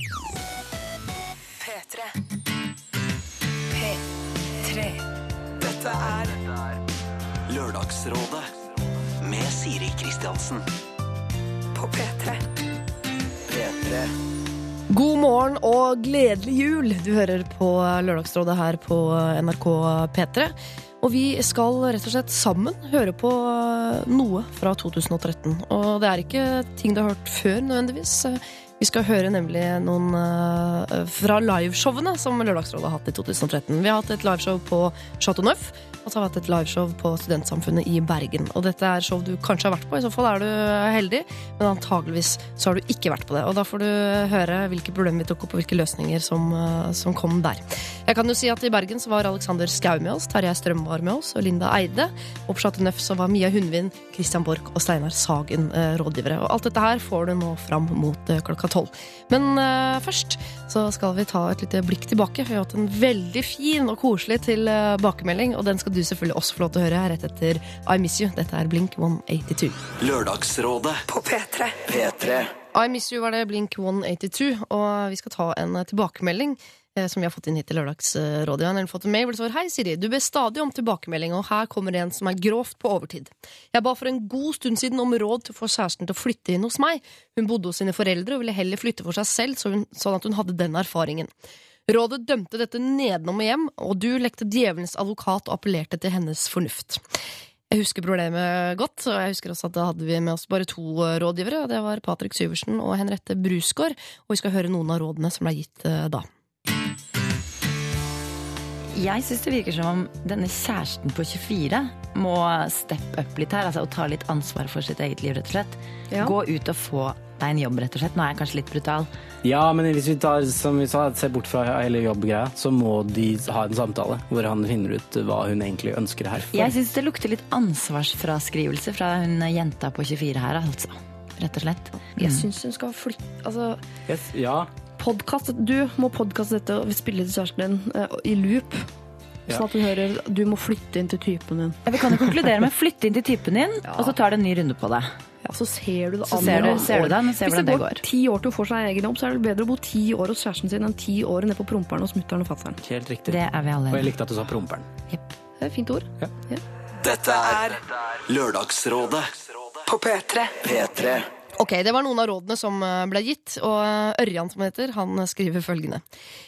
P3. P3. Dette er Lørdagsrådet med Siri Kristiansen. på P3. P3. God morgen og gledelig jul! Du hører på Lørdagsrådet her på NRK P3. Og vi skal rett og slett sammen høre på noe fra 2013. Og det er ikke ting du har hørt før, nødvendigvis. Vi skal høre nemlig noen uh, fra liveshowene som Lørdagsrådet har hatt i 2013. Vi har hatt et liveshow på Chateau Neuf, og så har vi hatt et liveshow på Studentsamfunnet i Bergen. Og dette er show du kanskje har vært på, i så fall er du heldig, men antageligvis så har du ikke vært på det. Og da får du høre hvilke problemer vi tok opp, og hvilke løsninger som, eh, som kom der. Jeg kan jo si at i Bergen så var Alexander Skau med oss, Terje Strøm var med oss, og Linda Eide. Og på Chateau Neuf så var Mia Hundvin, Christian Borch og Steinar Sagen eh, rådgivere. Og alt dette her får du nå fram mot eh, klokka tolv. Men eh, først så skal vi ta et lite blikk tilbake. Vi har hatt en veldig fin og koselig tilbakemelding, og den skal du selvfølgelig også få lov til å høre rett etter I Miss You. Dette er Blink 182. Lørdagsrådet. På P3. P3. I Miss You var det Blink 182, og vi skal ta en eh, tilbakemelding eh, som vi har fått inn hit til Lørdagsrådet. Han har fått en mail hvor det Hei, Siri. Du ber stadig om tilbakemelding, og her kommer en som er grovt på overtid. Jeg ba for en god stund siden om råd til å få kjæresten til å flytte inn hos meg. Hun bodde hos sine foreldre og ville heller flytte for seg selv, så hun, sånn at hun hadde den erfaringen. Rådet dømte dette nedenom og hjem, og du lekte djevelens advokat og appellerte til hennes fornuft. Jeg husker problemet godt, og jeg husker også at da hadde vi med oss bare to rådgivere. og Det var Patrick Syversen og Henriette Brusgaard, og vi skal høre noen av rådene som ble gitt eh, da. Jeg syns det virker som om denne kjæresten på 24 må steppe up litt her. Altså og ta litt ansvar for sitt eget liv, rett og slett. Ja. Gå ut og få deg en jobb, rett og slett. Nå er jeg kanskje litt brutal. Ja, men hvis vi tar, som vi sa, ser bort fra hele jobbgreia, så må de ha en samtale hvor han finner ut hva hun egentlig ønsker her. for. Jeg syns det lukter litt ansvarsfraskrivelse fra hun jenta på 24 her, altså. Rett og slett. Jeg syns hun skal flytte Altså, Yes, ja, podcast, du må podkaste dette og spille til kjæresten din eh, i loop. Ja. Sånn at hun hører du må flytte inn til typen din. Ja, Vi kan jo konkludere med flytte inn til typen din, og så tar du en ny runde på det. Ja, Så ser du det andre an ser du- ser du det ser Hvis det det går går. ti år til hun får seg egen jobb, så er det bedre å bo ti år hos kjæresten sin enn ti år nede på promperen hos mutter'n og fatter'n. helt riktig. Det er vi alle Og jeg likte at du sa promperen. Det er et fint ord. Dette er Lørdagsrådet. På P3. P3. Ok, Det var noen av rådene som eh, ble gitt, og eh, Ørjan som heter, han skriver følgende.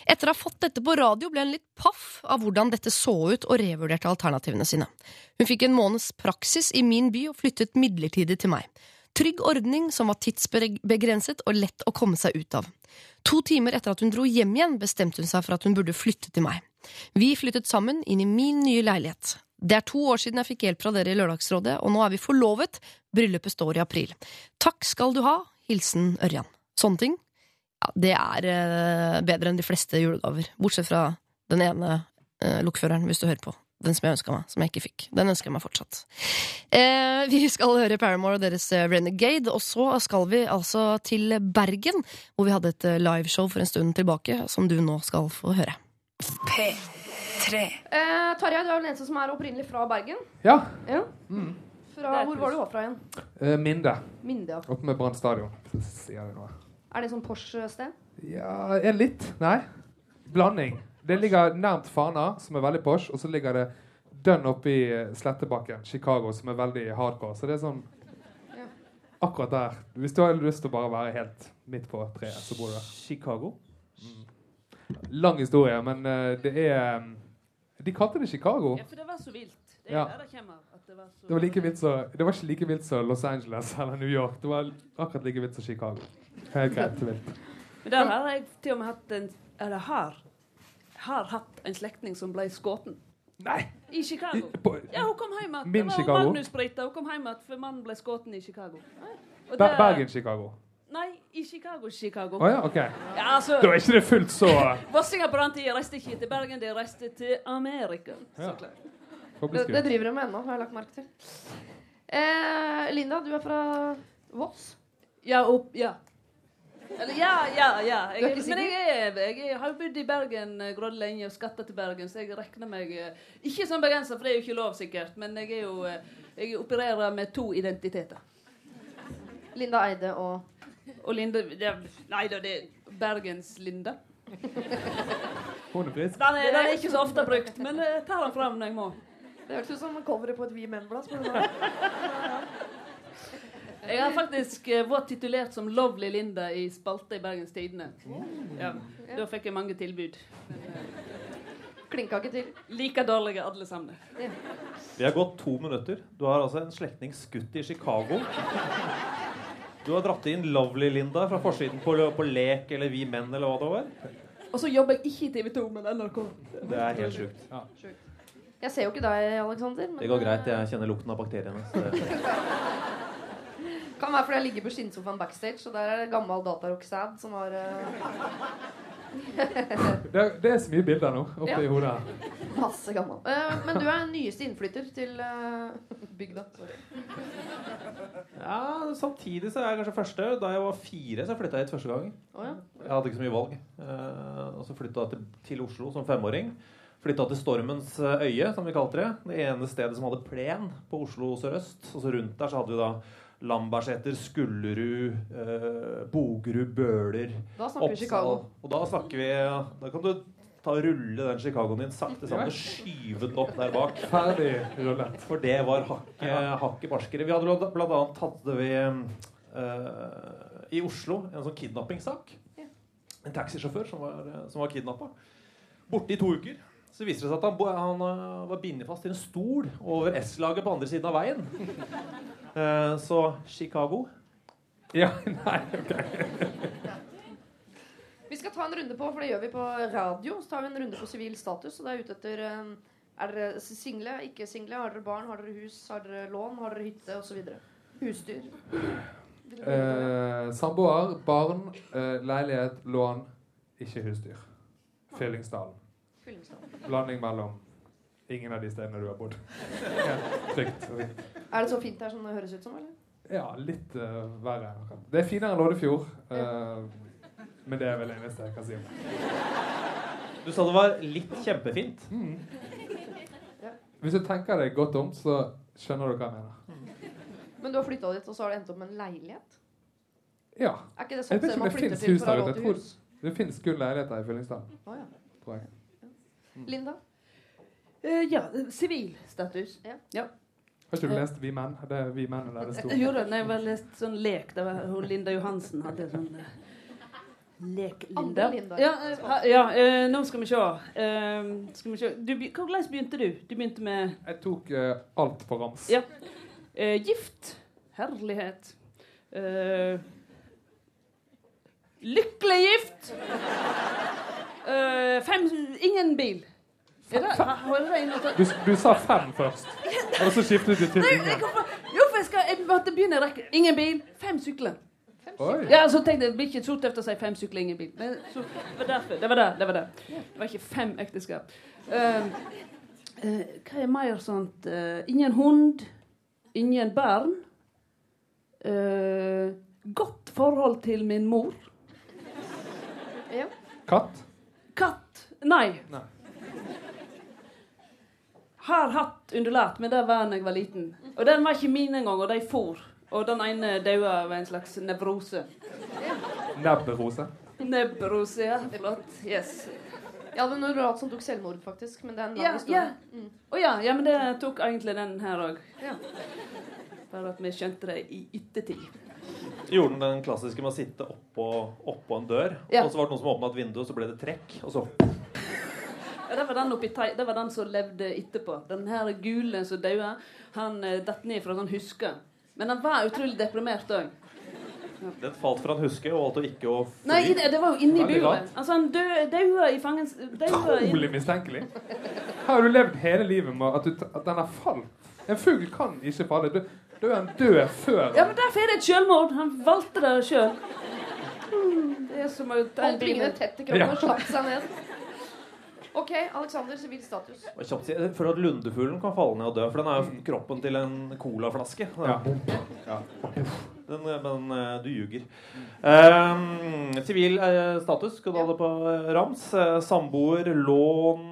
Etter å ha fått dette på radio ble han litt paff av hvordan dette så ut, og revurderte alternativene sine. Hun fikk en måneds praksis i min by og flyttet midlertidig til meg. Trygg ordning som var tidsbegrenset og lett å komme seg ut av. To timer etter at hun dro hjem igjen, bestemte hun seg for at hun burde flytte til meg. Vi flyttet sammen inn i min nye leilighet. Det er to år siden jeg fikk hjelp fra dere i Lørdagsrådet, og nå er vi forlovet. Bryllupet står i april. Takk skal du ha. Hilsen Ørjan. Sånne ting. Ja, det er eh, bedre enn de fleste julegaver. Bortsett fra den ene eh, lokføreren, hvis du hører på. Den som jeg ønska meg, som jeg ikke fikk. Den ønsker jeg meg fortsatt. Eh, vi skal høre Paramore og deres eh, Renegade, og så skal vi altså til Bergen, hvor vi hadde et eh, liveshow for en stund tilbake, som du nå skal få høre. P3. Eh, Tarjei, du er den eneste som er opprinnelig fra Bergen. Ja. Fra, hvor var du fra igjen? eh, Minde. Minde. Oppe med Brann stadion. Er det sånn Porsche-sted? Ja, er litt. Nei. Blanding. Det ligger nærmt Fana, som er veldig Porsche, og så ligger det dønn oppi eh, Slettebakken, Chicago, som er veldig hardcore. Så det er sånn Akkurat der. Hvis du har lyst til å bare være helt midt på treet, så bor du der. Chicago. Lang historie, men uh, det er mm, De kalte det Chicago. Ja, for det var så vilt. Det Ja. det kommer. Det, var så... Det var, like vilt det var ikke like vilt som Los Angeles eller New York. Det var akkurat like vilt som Chicago. Helt greit vilt. Men der har jeg til og med hatt en Eller har, har hatt en slektning som ble skutt. Nei! I Chicago. I- på- Ja, hun kom hjem igjen. Det var Chicago? Magnus Brita. Hun kom hjem igjen for mannen ble skutt i Chicago. Og Nei, i Chicago, Chicago. Oh, ja, OK. Ja, altså, Da er ikke det fullt så Vossinger på den tida reiste ikke til Bergen, de reiste til Amerika. Ja. Så klart. Det, det driver de med ennå, har jeg lagt merke til. Eh, Linda, du er fra Voss. Ja, opp, ja. Eller ja, ja, ja. Jeg, er men jeg, er, jeg har jo bodd i Bergen uh, grådig lenge og skatta til Bergen, så jeg regner meg eh, Ikke som bergenser, for det er jo ikke lov, sikkert, men jeg er jo eh, Jeg opererer med to identiteter. Linda Eide og Og Linde det, Nei da, det er Bergens-Linda. Hun er frisk. Den er, den er ikke så ofte brukt, men jeg tar den fram når jeg må. Det hørtes ut som coveret på et Vi Menn-blad. Jeg har faktisk eh, vært titulert som Lovely Linda i spalte i Bergens Tidende. Ja, da fikk jeg mange tilbud. Klinka ikke til. Like dårlige alle sammen. Vi har gått to minutter. Du har altså en slektning skutt i Chicago. Du har dratt inn Lovely Linda fra forsiden på, på Lek eller Vi Menn eller hva det var. Og så jobber jeg ikke i TV 2, men NRK. Det er helt sjukt. Jeg ser jo ikke deg, Alexander. Men Det går greit. Jeg kjenner lukten av bakteriene. Så kan være fordi jeg ligger på skinnsofaen backstage, og der er det gammel datarock-sad som har eh, Det, er- det er så mye bilder nå oppi Ja. i hodet. her. masse gammel. Uh, men du er nyeste innflytter til uh, bygda. Sorry. Ja, Samtidig så er jeg kanskje første. Da jeg var fire, så flytta jeg hit første gang. Oh, ja. Jeg hadde ikke så mye valg. Uh, og så flytta jeg til, til Oslo som femåring. Flytta til Stormens øye, som vi kalte det. Det ene stedet som hadde plen på Oslo sørøst. Og så rundt der så hadde vi da Lambertseter, Skullerud, eh, Bogerud, Bøler, Da snakker vi Chicago. Og da snakker vi Da kan du ta og rulle den Chicagoen din sakte sammen og skyve den opp der bak. Ferdig rullet. For det var hakket hakke barskere. Vi hadde blant, annet hadde vi eh, i Oslo en sånn kidnappingssak. En taxisjåfør som var, som var kidnappa. Borte i to uker. Så viser det seg at han, han eh, var bindet fast i en stol over S-laget på andre siden av veien. Uh, så Chicago Ja, nei, ok. Vi skal ta en runde på, for det gjør vi på radio. Så tar vi en runde på sivil status. Og det er ute etter eh, Er dere single, ikke single? Har dere barn? Har dere hus? Har dere lån? Har dere hytte? Og så videre. Husdyr. Eh, samboer, barn, eh, leilighet, lån, ikke husdyr. Fyllingsdalen. Blanding mellom ingen av de stedene du har bodd. Trygt. Er det så fint her som det høres ut som? eller? Ja, litt uh, verre. Det er finere enn Loddefjord. eh, men det er vel det eneste jeg kan si om det. Du sa det var litt kjempefint. Hvis du tenker deg godt om, så skjønner du hva jeg mener. Men du har flytta dit, og så har du endt opp med en leilighet? Ja. Er ikke det Jeg sånn vet ikke om man det flytter hus der ute. Jeg det finnes kun leiligheter i Fyllingsdalen, Å, ja. Jeg. Linda? Uh, ja, sivil status. Ja. ja. Har ikke du lest Vi menn? Det er Vi menn der det sto. Jeg da, jeg har lest sånn lek. Det var hun Linda Johansen hadde sånn eh, Lek-Linda. Ja, eh, ja eh, nå skal vi se. Eh, skal vi se. Du, hvordan begynte du? Du begynte med Jeg tok uh, alt på rams. Ja. Uh, gift. Herlighet. Uh, lykkelig gift. Uh, fem Ingen bil. Er det, har jeg inne? Du, du sa fem først, og så skiftet du til ingen. Jo, for jeg, skal, jeg måtte begynne å rekke. Ingen bil, fem sykler. Ja, så tenkte jeg det blir ikke så tøft å si fem sykler, ingen bil. Men så, det var derfor. Det var det. Det var det. Det var ikke fem ekteskap. Uh, uh, hva er mer sånt uh, Ingen hund. Ingen barn. Eh, godt forhold til min mor. Ja. Katt? Katt. Nei. Nei. Har hatt undulat, men det var da jeg var liten. Og den var ikke min engang, og de for. Og den ene døde av en slags nevrose. Nebberose? Nebberose, ja. Flott. Yes. Jeg hadde en neurat som tok selvmord, faktisk. Men det er en lang Ja, historie. ja. Å ja, ja, men det tok egentlig den her òg. Ja. Bare at vi skjønte det i yttertid. Gjorde den den klassiske med å sitte oppå, oppå en dør, Ja. og så var det noen som åpna et vindu, og så ble det trekk, og så det, var den oppi det var den som levde etterpå. Den her gule som døde, han eh, datt ned fra sånn huske. Men han var utrolig deprimert òg. Den falt fra en huske og valgte ikke å fly. Nei, det, det var jo inni buret. Altså, han daua i fangens... Utrolig mistenkelig. Har du levd hele livet med at, du, at den har falt. En fugl kan ikke falle. Da er han død før Ja, men derfor er det et selvmord. Han valgte det sjøl. Det er som å ta en bil tett i kroppen Ja. og slapp seg ned. OK, Alexander, sivil status. Og kjapt si- For at lundefuglen kan falle ned og dø, for den er jo kroppen til en colaflaske. Ja. Den, men eh, du ljuger. Ehm, Sivil eh, status skal du ha det på eh, rams. Eh, Samboer, lån,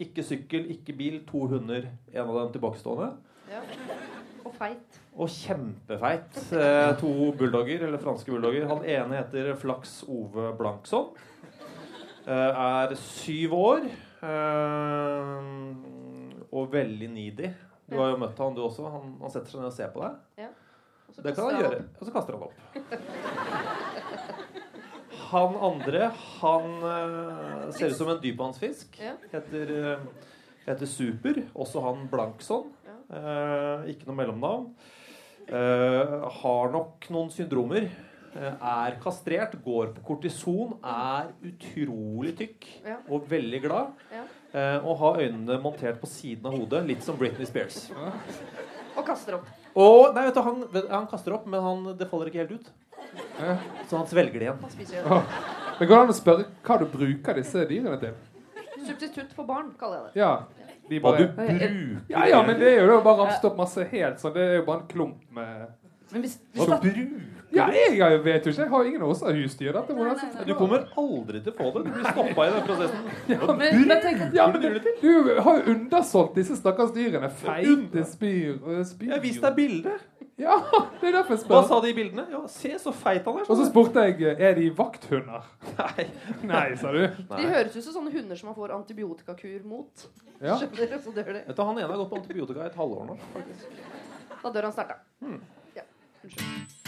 ikke sykkel, ikke bil, to hunder. En av dem tilbakestående. Ja. Og feit. og kjempefeit. To bulldogger, eller franske bulldogger. Han ene heter Flaks Ove Blankson. Eh, er syv år. Eh, og veldig needy. Du har jo møtt han du også. Han, han setter seg ned og ser på deg. Ja. Det kan han gjøre. Og så kaster han opp. Han andre, han eh, ser ut som en dypvannsfisk. Ja. Heter, heter Super. Også han Blankson. Ikke noe mellomnavn. Har nok noen syndromer. Eh, er kastrert, går på kortison, er utrolig tykk Ja. og veldig glad. Ja. Eh, og har øynene montert på siden av hodet, litt som Britney Spears. Og kaster opp. Og nei, vet du, han, han kaster opp, men han, det faller ikke helt ut. Så han svelger det igjen. Men går det an å spørre hva du bruker disse dyrene til? Substitutt for barn, kaller jeg det. Ja, de Hva bare du bruker Ja, ja, men det er jo bare ramset opp masse helt sånn. Det er jo bare en klump med Men hvis, hvis da, bruker Ja, jeg vet jo ikke. Jeg har ingen av oss har husdyr. Nei, nei, nei. Du kommer aldri til å få det. Du blir stoppa i den prosessen. men, men tenk Ja, men du, du har jo undersolgt disse stakkars dyrene. Feite spyr spyr. Jeg viste deg bilder. Ja, det er derfor jeg Hva sa de i bildene? Ja, se så feit han er. Og så spurte jeg er de vakthunder. Nei. Nei, sa du. De høres ut som sånne hunder som man får antibiotikakur mot. Ja. Skjønner du? Så dør de. Vet du, Han ene har gått på antibiotika i et halvår nå. faktisk. Da dør han sterkt. da. Hmm. Ja. Unnskyld.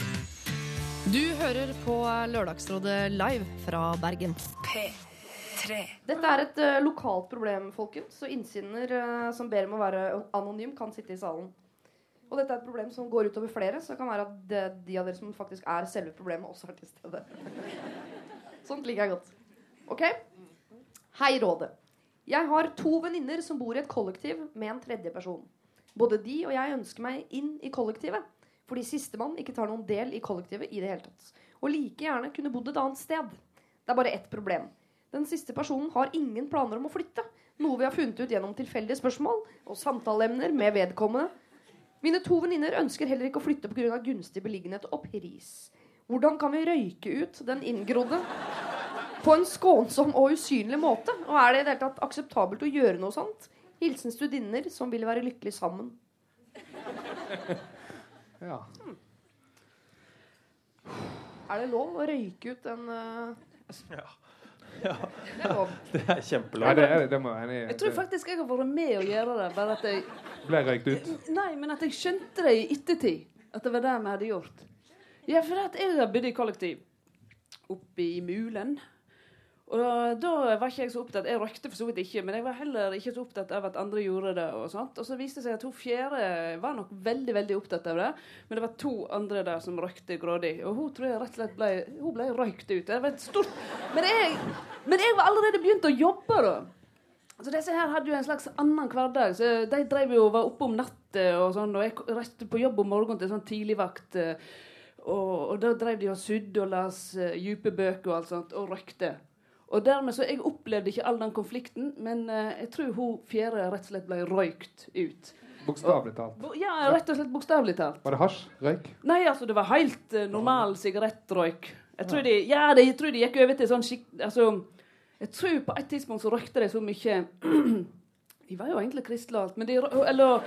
Du hører på Lørdagsrådet live fra Bergen. P3. Dette er et uh, lokalt problem, folkens. Så innsender uh, som ber om å være anonym, kan sitte i salen. Og dette er et problem som går utover flere, så det kan være at det, de av dere som faktisk er selve problemet, også er til stede. Sånt liker jeg godt. Ok? Hei, Rådet. Jeg har to venninner som bor i et kollektiv med en tredje person. Både de og jeg ønsker meg inn i kollektivet, fordi sistemann ikke tar noen del i kollektivet i det hele tatt. Og like gjerne kunne bodd et annet sted. Det er bare ett problem. Den siste personen har ingen planer om å flytte, noe vi har funnet ut gjennom tilfeldige spørsmål og samtaleemner med vedkommende. Mine to venninner ønsker heller ikke å flytte pga. gunstig beliggenhet og pris. Hvordan kan vi røyke ut den inngrodde på en skånsom og usynlig måte? Og er det i det hele tatt akseptabelt å gjøre noe sånt? Hilsen studinner som vil være lykkelig sammen. Ja. Er det lov å røyke ut en uh... Ja. Det er lov. Det er kjempelov. Ja, det, er, det må jeg enig i. Jeg tror faktisk jeg har vært med å gjøre det. Bare at jeg ble røykt ut. Nei, men at jeg skjønte det i ettertid. At det var det vi hadde gjort. Ja, for at jeg har bodd i kollektiv oppe i Mulen. Og da var ikke jeg så opptatt Jeg røykte for så vidt ikke, men jeg var heller ikke så opptatt av at andre gjorde det. Og sånt. Og så viste det seg at hun fjerde var nok veldig veldig opptatt av det. Men det var to andre der som røykte grådig. Og hun tror jeg rett og slett ble, hun ble røykt ut. Det var et stort Men jeg, men jeg var allerede begynt å jobbe, da. Så disse her hadde jo en slags annen hverdag. Så de drev jo og var oppe om natta og sånn. Og jeg reiste på jobb om morgenen til sånn tidligvakt. eh, Og, og da drev de og sydde og las uh, dype bøker og alt sånt, og røykte. Og dermed så Jeg opplevde ikke all den konflikten, men eh, jeg tror hun fjerde rett og slett ble røykt ut. Bokstavelig talt. Ja, rett og slett bokstavelig talt. Var det hasj? Røyk? Nei, altså, det var helt uh, normal sigarettrøyk. Jeg tror, de, ja, de, jeg tror de gikk over til sånn skikk... Altså, jeg tror på et tidspunkt så røykte de så mye De var jo egentlig kristne alt, men de Eller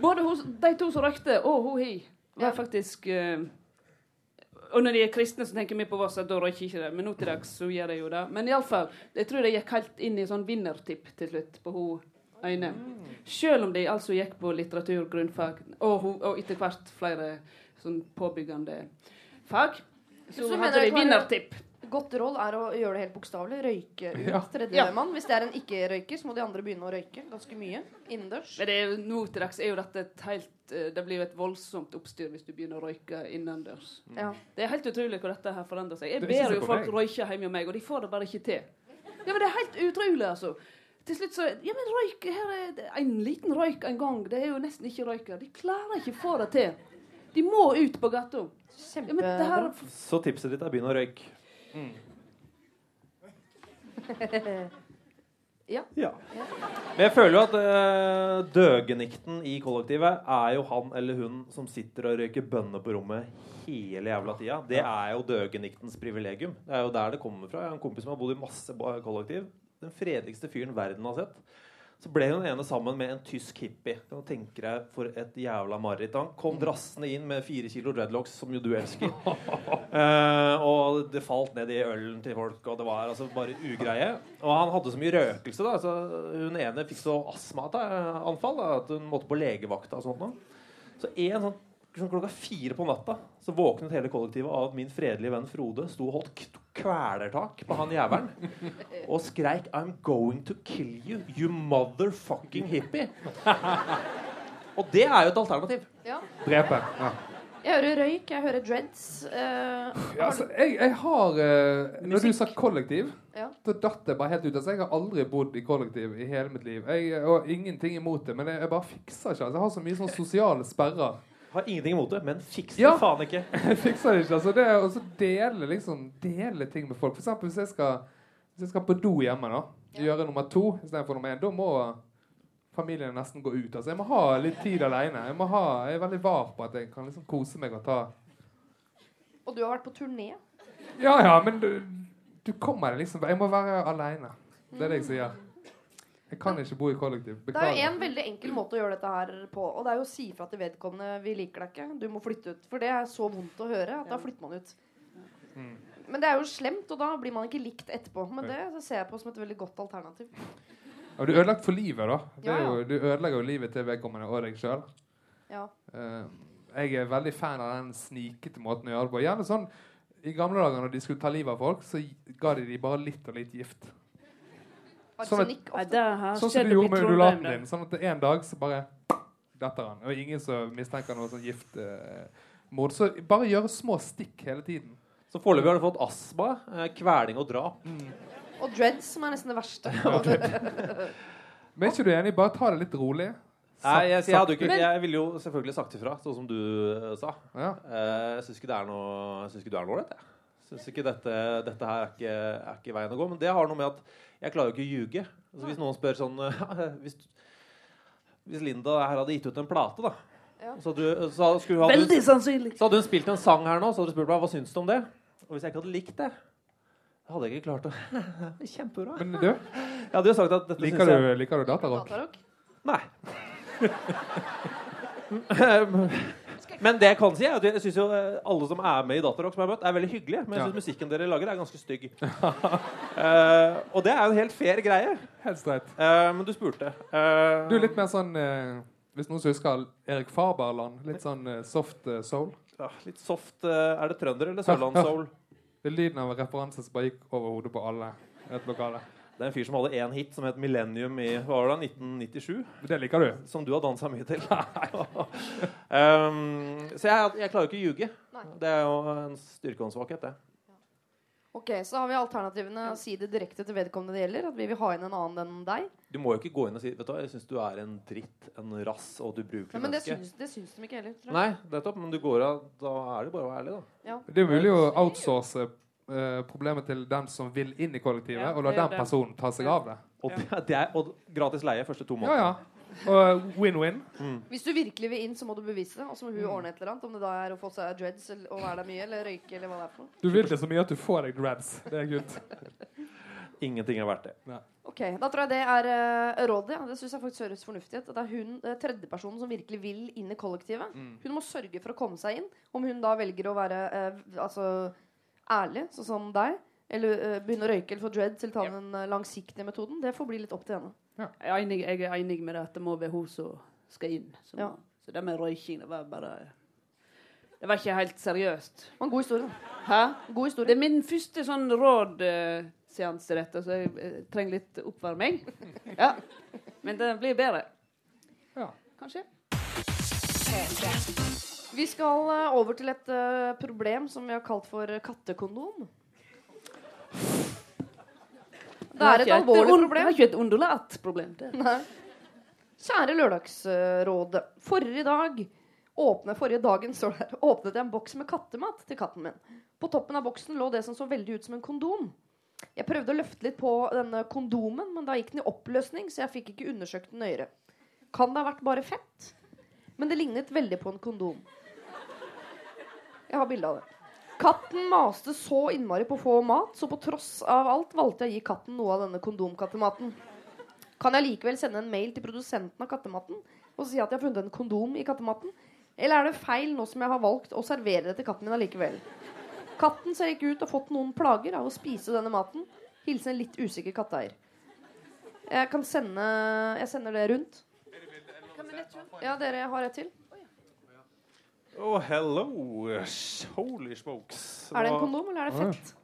Både hos, de to som røykte, og hun hi, var faktisk eh, Og når de er kristne, så tenker vi på Voss at da røyker ikke det. Men nå til dags så gjør de jo det. Men iallfall, jeg tror de gikk helt inn i sånn vinnertipp til slutt på hun ene. Selv om de altså gikk på litteratur, grunnfag, og, og etter hvert flere sånn påbyggende fag. Så, Så hadde de vinnertipp. Godt råd er å gjøre det helt bokstavelig. Røyke ut Ja. tredjemann. Hvis det er en ikke-røyker, så må de andre begynne å røyke ganske mye innendørs. Men det er, nå til dags er jo dette et helt eh, Det blir jo et voldsomt oppstyr hvis du begynner å røyke innendørs. Ja. Det er helt utrolig hvor dette her forandrer seg. Jeg er ber jo folk røyke hjemme hos meg, og de får det bare ikke til. Ja, men Det er helt utrolig, altså. Til slutt så Ja, men røyk Her er det en liten røyk en gang. Det er jo nesten ikke røyker. De klarer ikke å få det til. De må ut på gata. Ja, her Så tipset ditt er begynn å røyke. Ja. Ja. Men jeg føler jo at uh, døgenikten i kollektivet er jo han eller hun som sitter og røyker bønner på rommet hele jævla tida. Det er jo døgeniktens privilegium. Det er jo der det kommer fra. Jeg har en kompis som har bodd i masse kollektiv. Den fredeligste fyren verden har sett. Så ble hun ene sammen med en tysk hippie. Kan du tenke deg For et jævla mareritt. Han kom drassende inn med fire kilo dreadlocks, som jo du elsker. Eh, og det falt ned i ølen til folk, og det var altså bare ugreie. Og han hadde så mye røkelse, da. Så hun ene fikk så astmaanfall at hun måtte på legevakta og sånt. nå. Så en sånn sånn klokka fire på natta så våknet hele kollektivet av at min fredelige venn Frode sto og holdt kvelertak på han jævelen og skreik 'I'm going to kill you, you motherfucking hippie'. Og det er jo et alternativ. Ja. Drepe. Ja. Jeg hører røyk, jeg hører dreads. Uh, Ja, altså, jeg, jeg har uh, Når du sa kollektiv, Ja. da datt det bare helt ut. Altså, jeg har aldri bodd i kollektiv i hele mitt liv. Jeg, og ingenting imot det, men jeg, jeg bare fikser ikke. Altså, jeg har så mye sånn sosiale sperrer. Har ingenting imot det, men fikser Ja. det faen ikke. Fikser det ikke. Altså, det å så dele, liksom, dele ting med folk. For eksempel hvis jeg skal, hvis jeg skal på do hjemme, da, gjøre nummer to istedenfor nummer én, da må familien nesten gå ut. Altså, jeg må ha litt tid alene. Jeg, må ha, jeg er veldig var på at jeg kan liksom kose meg og ta Og du har vært på turné. Ja, ja, men du, du kommer deg liksom Jeg må være alene. Det er det jeg sier. Jeg kan ikke bo i kollektiv. Det er jo en veldig enkel måte å gjøre dette her på. Og det er jo å si fra til vedkommende 'vi liker deg ikke', du må flytte ut. For det er så vondt å høre at da flytter man ut. Mm. Men det er jo slemt, og da blir man ikke likt etterpå. Men det ser jeg på som et veldig godt alternativ. Ja, du er ødelagt for livet, da. Det er Ja, jo, du ødelegger jo livet til vedkommende og deg sjøl. Ja. jeg er veldig fan av den snikete måten å gjøre det på. Gjerne sånn I gamle dager når de skulle ta livet av folk, så ga de de bare litt og litt gift. Sånn at- Nei, det har Sånn som du gjorde med undulaten din. Sånn at en dag så bare detter han. Og ingen som mistenker noe sånn giftmord. så bare gjøre små stikk hele tiden. Så foreløpig har du fått astma, eh, kveling og drap. Og dreads, som er nesten det verste. Men er ikke du enig? Bare ta det litt rolig. Nei, jeg, jeg, ikke, jeg ville jo selvfølgelig sagt ifra, sånn som du eh, sa. Ja. Uh, jeg syns ikke det er noe Jeg synes ikke du er noe ålreit. jeg. Syns ikke dette, dette her er ikke, er ikke veien å gå. Men det har noe med at jeg klarer jo ikke å ljuge. Altså, hvis noen spør sånn hvis, hvis Linda her hadde gitt ut en plate, da Ja. så, hadde, så, skulle, hadde Veldig sannsynlig. så hadde hun spilt en sang her nå, så hadde du spurt meg hva syns du om det. Og hvis jeg ikke hadde likt det, så hadde jeg ikke klart å Kjempebra. Men du, Jeg hadde jo sagt at dette liker jeg du, liker du datarock? Datarock. Nei. Men det jeg kan si, er at jeg syns jo eh, alle som er med i Datarock, som jeg har møtt, er veldig hyggelige. Men jeg syns musikken dere lager, er ganske stygg. uh, og det er en helt fair greie. Helt streit. Uh, men du spurte. Uh, Du er litt mer sånn Hvis noen husker Erik Faberland. Litt sånn soft soul. ja, litt soft Er det trønder eller sørlandssoul? Det er lyden av en referanse som bare gikk over hodet på alle i et lokale. Det er en fyr som hadde én hit som het Millennium i hva var det, 1997. Det liker du. Som du har dansa mye til. um, så jeg, jeg klarer jo ikke å ljuge. Det er jo en styrke og en svakhet, det. Ok, Så har vi alternativene å si det direkte til vedkommende det gjelder. At vi vil ha inn en annen enn deg. Du må jo ikke gå inn og si Vet du hva, jeg syns du er en dritt, en rass og et ubrukelig Nei, men det menneske. syns, det syns de ikke heller. Tror jeg. Nei, nettopp. Men du går av Da er det bare å være ærlig, da. Ja. Det er mulig å outsource eh, problemet til den som vil inn i kollektivet, Ja, og la den personen ta seg av det. Og, det, det er, og gratis leie første to Ja, månedene. ja. Og win-win. Hvis du virkelig vil inn, så må du bevise det. Og så må Mm. hun ordne et eller annet. Om det da er å få seg dreads eller være der mye, eller røyke, eller hva det er for noe. Du vil det så mye at du får deg dreads. Det er good. Ingenting er verdt det. Ok, Da tror jeg det er uh, rådet. Ja. Det syns jeg faktisk høres fornuftig ut. Det er hun uh, tredjepersonen som virkelig vil inn i kollektivet. Mm. Hun må sørge for å komme seg inn. Om hun da velger å være uh, altså, ærlig, sånn som deg, eller uh, begynne å røyke eller få dreads, eller ta den uh, langsiktige metoden, det får bli litt opp til henne. Jeg er, enig, jeg er enig med det at det må være hun som skal inn. Så, Ja. så det med røyking, det var bare Det var ikke helt seriøst. Det var en god historie. da. Hæ? God Det er min første sånn rådseanse til dette, så jeg eh, trenger litt oppvarming. Ja. Men det blir bedre. Ja. Kanskje. Vi skal eh, over til et eh, problem som vi har kalt for kattekondom. Det er et alvorlig problem. Det er ikke et undulatproblem. det. Nei. Kjære Lørdagsrådet. Forrige dag åpne, forrige dagen det åpnet jeg en boks med kattemat til katten min. På toppen av boksen lå det som så veldig ut som en kondom. Jeg prøvde å løfte litt på denne kondomen, men da gikk den i oppløsning, så jeg fikk ikke undersøkt den nøyere. Kan det ha vært bare fett? Men det lignet veldig på en kondom. Jeg har bilde av det. Katten maste så innmari på å få mat, så på tross av alt valgte jeg å gi katten noe av denne kondomkattematen. Kan jeg likevel sende en mail til produsenten av kattematen og si at jeg har funnet en kondom i kattematen? Eller er det feil nå som jeg har valgt å servere det til katten min allikevel? Katten ser ikke ut til å ha fått noen plager av å spise denne maten. Hilsen en litt usikker katteeier. Jeg kan sende Jeg sender det rundt. Ja, dere har et til. Oh, hello. Holy smokes. Er det en kondom, eller er det fett?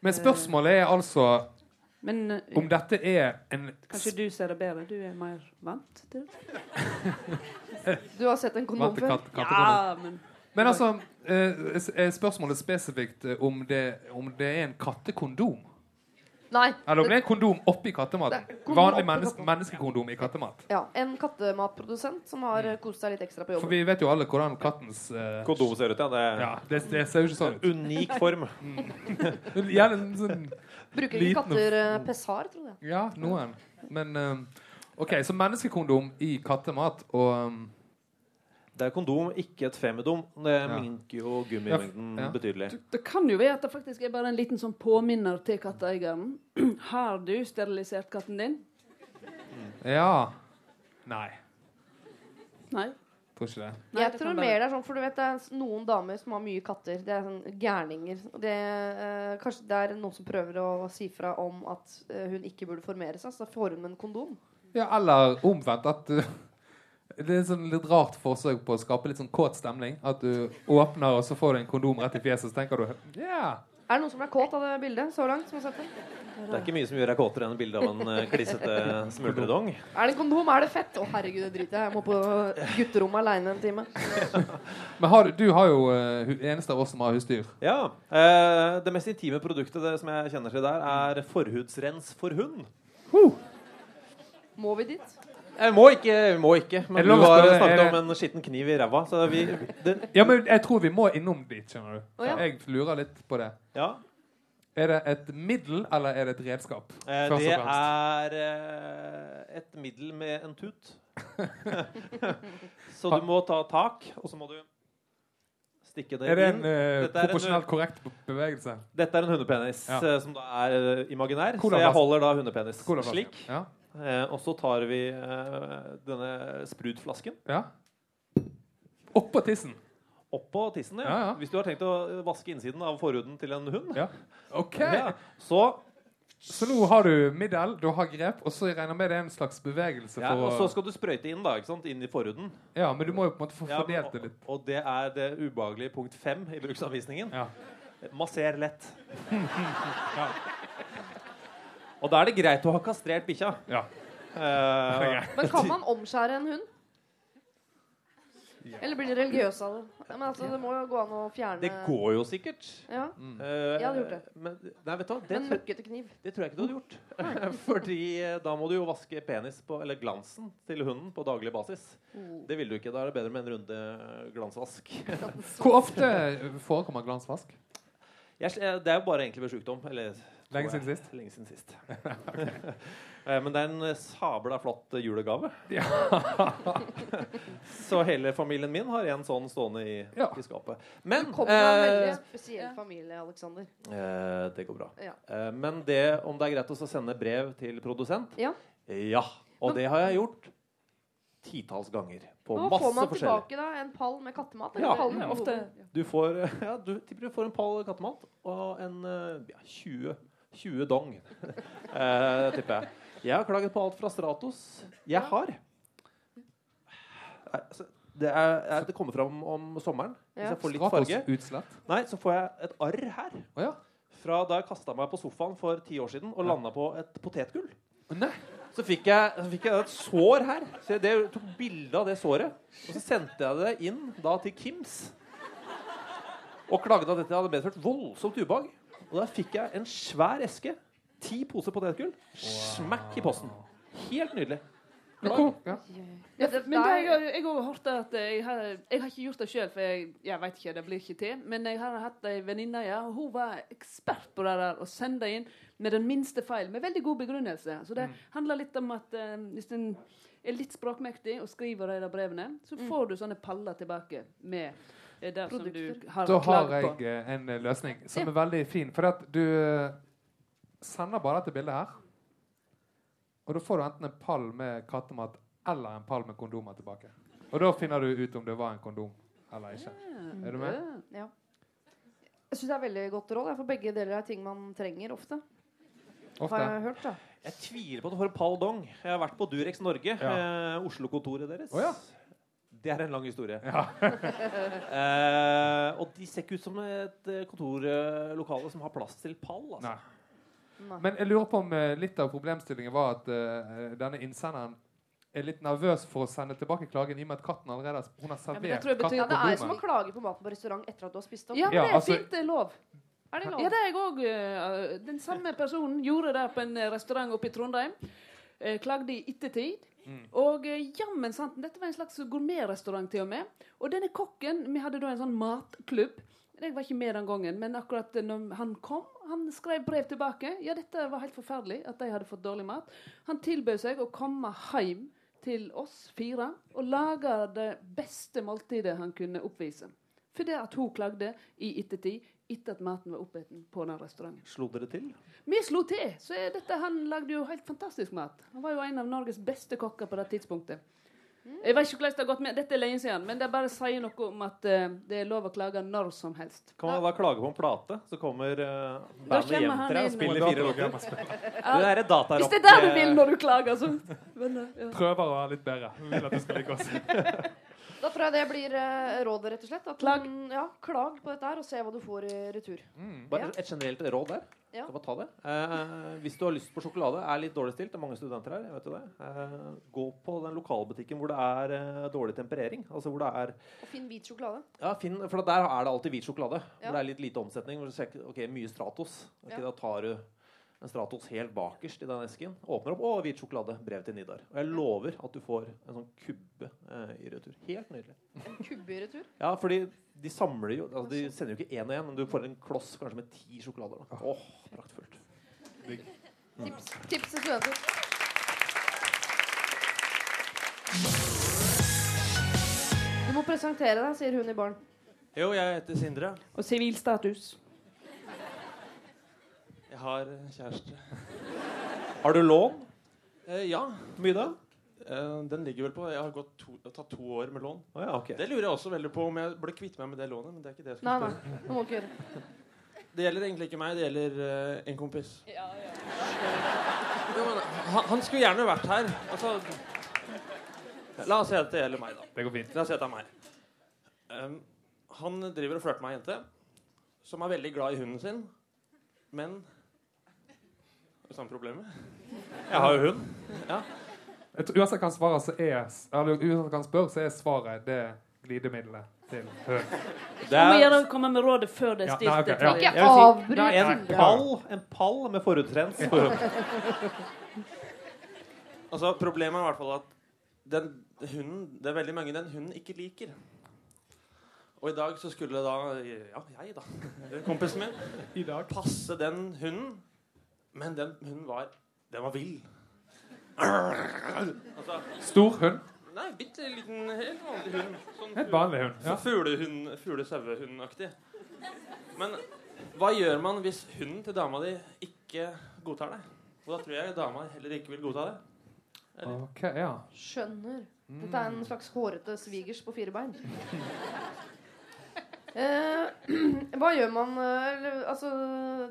Men spørsmålet er altså Men uh, om dette er en kanskje du ser det bedre? Du er mer vant til det? Du har sett en kondom før? Ja, men Men altså, eh, spørsmålet spesifikt eh, om det, om det er en kattekondom? Nei. Eller om det er en kondom oppi kattematen? Kondom Vanlig kattematen. menneskekondom i kattemat? Ja, En kattematprodusent som har eh, kost seg litt ekstra på For vi vet jo alle hvordan kattens uh, Kondom ser ut, ja. Det Ja, det, det ser jo ikke sånn ut. unik form. Gjerne en sånn Bruker ikke katter uh, pessar, tror jeg. Ja, noen. Men eh, OK, så menneskekondom i kattemat og um, Det er kondom, ikke et femidom. Det Ja. minker jo gummimengden Ja, ja. betydelig. det kan jo være at det faktisk er bare en liten sånn påminner til katteeieren. Har du sterilisert katten din? Ja. Nei, Nei. tror ikke det. Nei, jeg tror mer det er sånn, for du vet det er noen damer som har mye katter. Det er sånn gærninger. Det, eh, kanskje det er noen som prøver å si fra om at eh, hun ikke burde formere seg, så får hun en kondom. Ja, eller omvendt. At uh, det er et sånn litt rart forsøk på å skape litt sånn kåt stemning. At du åpner, og så får du en kondom rett i fjeset, så tenker du yeah. Er det noen som er kåt av det bildet så langt? som har sett det? Det er ikke mye som gjør deg kåtere enn bildet av en eh, klissete smuldredong. Er det en kondom? Er det fett? Å, herregud, det driter jeg. Jeg må på gutterommet aleine en time. Men har, du- du har jo uh, hu- eneste av oss som har husdyr. Ja. Eh, det mest intime produktet det, som jeg kjenner til der, er forhudsrens for hund. Må vi dit? Jeg må ikke, vi må ikke. Men du har snakket det- om en skitten kniv i ræva, så vi det, Ja, men jeg tror vi må innom dit, skjønner du. Oh, ja. Jeg lurer litt på det. Ja. Er det et middel, eller er det et redskap? Eh, det er eh, et middel med en tut. så du må ta tak, og så må du stikke det inn. Er det en uh, proporsjonelt korrekt bevegelse? Dette er en hundepenis Ja. eh, som da er eh, imaginær. Cola så jeg holder da hundepenis slik. Ja. Eh, og så tar vi eh, denne sprutflasken ja. Oppå tissen. oppå tissen. Ja. Ja, ja. Hvis du har tenkt å vaske innsiden av forhuden til en hund. Ja. OK. Ja. Så, Så nå har du middel, du har grep, og så regner jeg med det er en slags bevegelse ja, for og så skal du sprøyte inn da, ikke sant? inn i forhuden. Ja, men du må jo på en måte få Ja, fordelt det litt. og det er det ubehagelige punkt fem i bruksanvisningen. Ja. Masser lett. Og da er det greit å ha kastrert bikkja. Ja. Eh, Men kan man omskjære en hund? Eller blir de religiøse av det? Ja, Men altså, Det må jo gå an å fjerne det går jo sikkert. Ja, Eh, Jeg hadde gjort det. Men, nei, vet du hva? Det, Men tror- møkkete kniv. det tror jeg ikke du hadde gjort. Fordi eh, da må du jo vaske penis på, eller glansen til hunden på daglig basis. Oh. Det vil du ikke. Da er det bedre med en runde eh, glansvask. Hvor ofte forekommer glansvask? Jeg, eh, det er jo bare egentlig ved sjukdom. Eller, Lenge siden sist? Lenge siden sist. okay. Men det er en eh, sabla flott julegave. julegave. Så hele familien min har en sånn stående i, Ja. i skapet. Men Du kommer fra en eh, veldig spesiell familie, Alexander. eh, Det går bra. Ja. Eh, Men det om det er greit å sende brev til produsent Ja. Ja. Og det har jeg gjort titalls ganger. På Nå masse får man tilbake da en pall med kattemat. Ja. pallen Ja, ofte. Du får, ja, du tipper du får en pall kattemat og en eh, ja, 20, 20 dong, eh, tipper jeg. Jeg har klaget på alt fra Stratos. Jeg har altså, det, er, er, det kommer fram om sommeren. Hvis jeg får litt farge. Nei, så får jeg et arr her. Fra da jeg kasta meg på sofaen for ti år siden og landa på et potetgull. Så fikk jeg, så fikk jeg et sår her. Så jeg det, tok bilde av det såret. Og så sendte jeg det inn da til Kims. Og klagde at dette hadde medført voldsomt ubehag. Og da fikk jeg en svær eske. Ti poser potetgull. Smakk i posten. Helt nydelig. Men ja. Ja, det men det, jeg, jeg har hørt at jeg har, jeg har ikke gjort det sjøl, for jeg, jeg vet ikke, det blir ikke til. Men jeg har hatt ei venninne, ja, og hun var ekspert på det der å sende inn med den minste feil, med veldig god begrunnelse. Så det handler litt om at eh, hvis en er litt språkmektig og skriver de brevene, så får du sånne paller tilbake med eh, det som du har Da har jeg på. eh, en eh, løsning som er veldig fin. For at du eh, sender bare dette bildet her. Og da får du enten en pall med kattemat eller en pall med kondomer tilbake. Og da finner du ut om det var en kondom eller ikke. Er du med? Ja. Jeg syns det er veldig godt råd. For begge deler er ting man trenger ofte. Har jeg hørt, da. Jeg tviler på at du får en pall dong. Jeg har vært på Durex Norge, Ja. eh, Oslo-kontoret deres. Oh, ja. Det er en lang historie. Ja. eh, og de ser ikke ut som et eh, kontorlokale som har plass til pall. Altså. Nei. Nei. Men jeg lurer på om eh, litt av problemstillingen var at uh, denne innsenderen er litt nervøs for å sende tilbake klagen i og med at katten allerede hun har servert ja, katten Ja, det er som å klage på maten på restaurant etter at du har spist opp. Ja, men det er altså- fint. Det er lov. Er det lov? Ja, det er jeg òg. den samme personen gjorde det på en eh, restaurant oppe i Trondheim. Eh, klagde i ettertid. Mm. Og eh, jammen sant, dette var en slags gourmetrestaurant til og med. Og denne kokken Vi hadde da en sånn matklubb. Jeg var ikke med den gangen, men akkurat når han kom, han skrev brev tilbake. Ja, dette var helt forferdelig at de hadde fått dårlig mat. Han tilbød seg å komme hjem til oss fire og lage det beste måltidet han kunne oppvise. Fordi at hun klagde i ettertid, etter at maten var oppeten på den restauranten. Slo dere til? Vi slo til. så er dette, Han lagde jo helt fantastisk mat. Han var jo en av Norges beste kokker på det tidspunktet. Jeg vet ikke hvordan det har gått med, Dette er lenge siden, men det bare sier noe om at uh, det er lov å klage når som helst. Kan man da klage på en plate, så kommer uh, Da bandet hjem til deg og spiller fire låter. Ja. Det Hvis det er der du eh, vil når du klager, så Venner, ja. Prøver å være litt bedre. Vi vil at du skal like oss. Da tror jeg det blir uh, rådet, rett og slett. At Klag. Den, ja, klag på dette her, og se hva du får i retur. Mm. Bare et generelt råd der. Ja. Skal bare ta det. Eh, hvis du har lyst på sjokolade, er litt dårlig stilt, det er mange studenter her, jeg vet jo det. Uh, gå på den lokalbutikken hvor det er uh, dårlig temperering. Altså hvor det er Og finn hvit sjokolade. Ja, finn, for der er det alltid hvit sjokolade. Ja. Hvor det er litt lite omsetning. Hvor du ser, ok, mye Stratos. Okay, Ja. Da tar du en Stratos helt bakerst i den esken. Åpner opp, å, hvit sjokolade. Brev til Nidar. Og jeg lover at du får en sånn kubbe eh, i retur. Helt nydelig. En kubbe i retur. Ja, fordi de samler jo altså De sender jo ikke én og én, men du får en kloss kanskje med ti sjokolader. Åh, Åh, praktfullt. Tips, tips til studenter. Du må presentere deg, sier hun i baren. Jo, jeg heter Sindre. Og sivilstatus. Jeg har kjæreste. Har du lån? Eh, ja. Hvor mye da? Eh, den ligger vel på Jeg har gått to, tatt to år med lån. Oh, ja, okay. Det lurer jeg også veldig på om jeg burde kvitte meg med det lånet. Men det er ikke det jeg skal nei. spørre. Det må ikke gjøre. Det gjelder egentlig ikke meg, det gjelder uh, en kompis. Jo, men, han, han skulle gjerne vært her. Altså, la oss si at det gjelder meg, da. Det går fint. La oss si at det er meg. Um, han driver og flørter med ei jente som er veldig glad i hunden sin, men det samme problemet? Jeg har jo hund. Ja. Jeg tror Uansett hva han svarer, så er Eller uansett hva han spør, så er svaret det glidemiddelet til hund. Det Du må er, gjerne komme med rådet før det er Ja, stilt. nei, okay, ja. Ikke si- avbryt det er en pall, en pall med forhudrens. Altså, problemet er i hvert fall at den hunden, det er veldig mange den hunden ikke liker. Og i dag så skulle da Ja, jeg, da. Kompisen min. I dag. Passe den hunden. Men den hunden var Den var vill. Altså, Stor hund. nei, bitte liten, helt vanlig hund. Sånn Helt vanlig hund. Ja. fuglehund, fugle-sauehundaktig. Men hva gjør man hvis hunden til dama di ikke godtar deg? Og da tror jeg dama heller ikke vil godta det. Ok, ja. Skjønner. Dette er en slags hårete svigers på fire bein. Eh, hva gjør man eh, eller, Altså,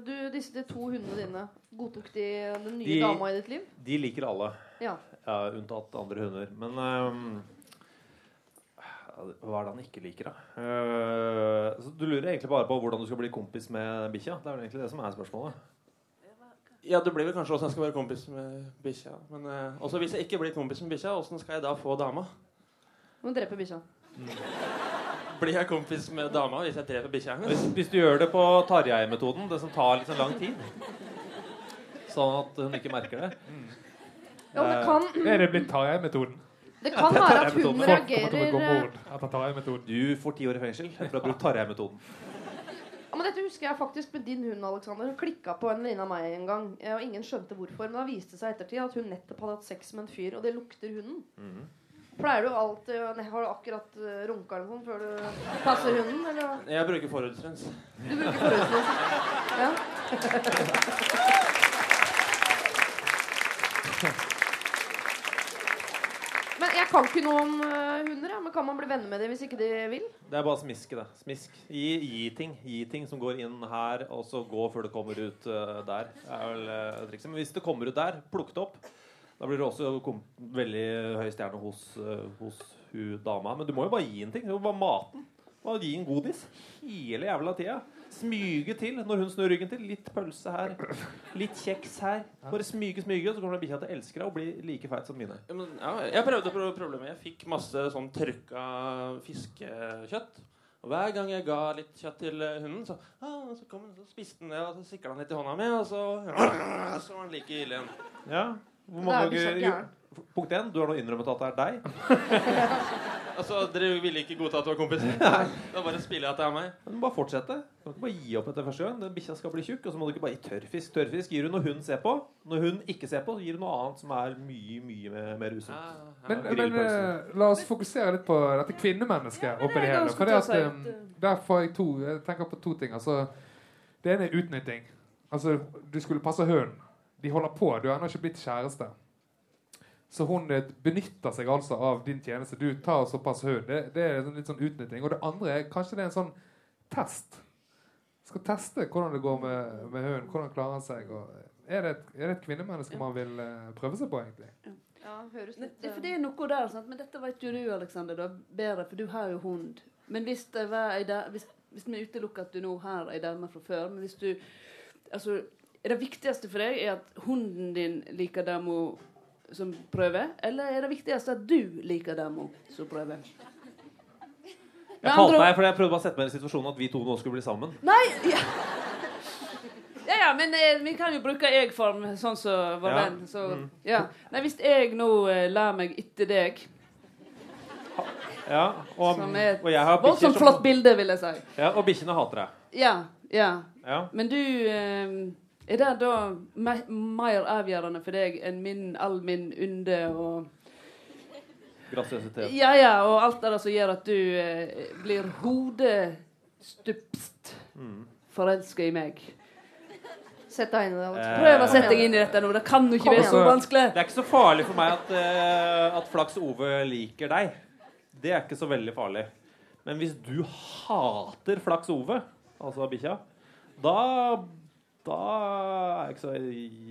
du, disse de to hundene dine, godtok de den nye De- dama i ditt liv? De liker alle. Ja. Ja, unntatt andre hunder. Men eh, hva er det han ikke liker, da? Eh, så du lurer egentlig bare på hvordan du skal bli kompis med bikkja? Det er vel egentlig det som er spørsmålet. Ja, det blir vel kanskje åssen jeg skal være kompis med bikkja. Men eh, også hvis jeg ikke blir kompis med bikkja, åssen skal jeg da få dama? Du må drepe bikkja. Blir jeg kompis med dama hvis jeg dreper bikkja hennes? hvis du gjør det på Tarjei-metoden, det som tar litt sånn lang tid Sånn at hun ikke merker det. Ja, det kan, Er det blitt Tarjei-metoden? det kan være at hun reagerer eh. Du får ti år i fengsel for å ha brukt Tarjei-metoden. ja, men Dette husker jeg faktisk med din hund, Alexander. Hun klikka på en venninne av meg en gang. eh, Og ingen skjønte hvorfor. Men da viste det seg ettertid at hun nettopp hadde hatt sex med en fyr, og det lukter hunden. Mhm. Pleier du alltid Har du akkurat uh, runka eller noe før du passer hunden? Eller? Jeg bruker forhudsrens. Du bruker forhudsrens? Ja. Jeg kan ikke noe om eh, hunder, ja, men kan man bli venner med dem hvis ikke de vil? Det er bare smiske, det. Smisk. Gi, gi ting. Gi ting som går inn her, og så gå før det kommer ut uh, der. Det er vel uh, trikset. Men hvis det kommer ut der, plukk det opp. Da blir det også kom, veldig høy stjerne hos, eh, hos hun dama. Men du må jo bare gi en ting. Det var bare mate. Bare gi en godis hele jævla tida. Smyge til når hun snur ryggen til. Litt pølse her. Litt kjeks her. Bare smyge, smyge, og så kommer den bikkja til å elske deg og bli like feit som mine. Ja, men, ja, jeg prøvde pro- problemet. Jeg fikk masse sånn tørka fiskekjøtt. Og Hver gang jeg ga litt kjøtt til eh, hunden, så, ah, så, kom, så spiste den det, og så sikla han litt i hånda mi, og så Så var han like ille igjen. Ja. Hvor mange ganger Punkt én, du har nå innrømmet at det er deg. Altså, Dere ville ikke godta at det var kompiser? Da bare spiller jeg at det er meg. Men du bare fortsette. Du kan ikke bare gi opp etter første gang. Den bikkja skal bli tjukk. Og så må du ikke bare gi tørrfisk. Tørrfisk gir du når hun ser på. Når hun ikke ser på, så gir du noe annet som er mye, mye mer- usunt. Ja, ja. Men, men eh, la oss fokusere litt på dette kvinnemennesket oppi det hele. For det at, eh, at, der får jeg to Jeg tenker på to ting. Altså, det ene er utnytting. Altså, du skulle passe hunden. De holder på. Du har ennå ikke blitt kjæreste. Så hun eh, benytter seg altså av din tjeneste. Du tar såpass hund. Det, det er litt sånn utnytting. Og det andre er kanskje det er en sånn test. Skal teste hvordan det går med, med hunden. Hvordan klarer han seg. Og er, det et, er det et kvinnemenneske man vil eh, prøve seg på, egentlig? Ja, høres litt det- eh, For det er noe der, sant? men dette vet jo du, Alexander, bedre, for du har jo hund. Men hvis det var ei der, hvis, hvis vi utelukker at du nå har ei dame fra før, men hvis du altså, er Det viktigste for deg er at hunden din liker dem som prøver, eller er det viktigste at du liker dem som prøver? Jeg falt meg, for jeg prøvde bare å sette meg i situasjonen at vi to nå skulle bli sammen. Nei! Ja, ja, ja men eh, vi kan jo bruke jeg-form, sånn som vår Ja. venn. Så, Mm. ja. Nei, hvis jeg nå eh, lar meg etter deg Ja, og, Som er og jeg har Voldsomt som- flott bilde, vil jeg si. Ja, og bikkjene hater deg. Ja, ja. Ja. Men du eh, Er det da me mer avgjørende for deg enn min, all min ynde og Grasiøsitet. Ja, ja, og alt det der som gjør at du eh, blir hodestupst Mm. forelska i meg? Sett deg inn i det. Alex. Eh, Prøv å sette deg inn i dette nå. Det kan jo ikke være så vanskelig. Det er ikke så farlig for meg at, uh, at Flaks Ove liker deg. Det er ikke så veldig farlig. Men hvis du hater Flaks Ove, altså bikkja, da da er jeg ikke så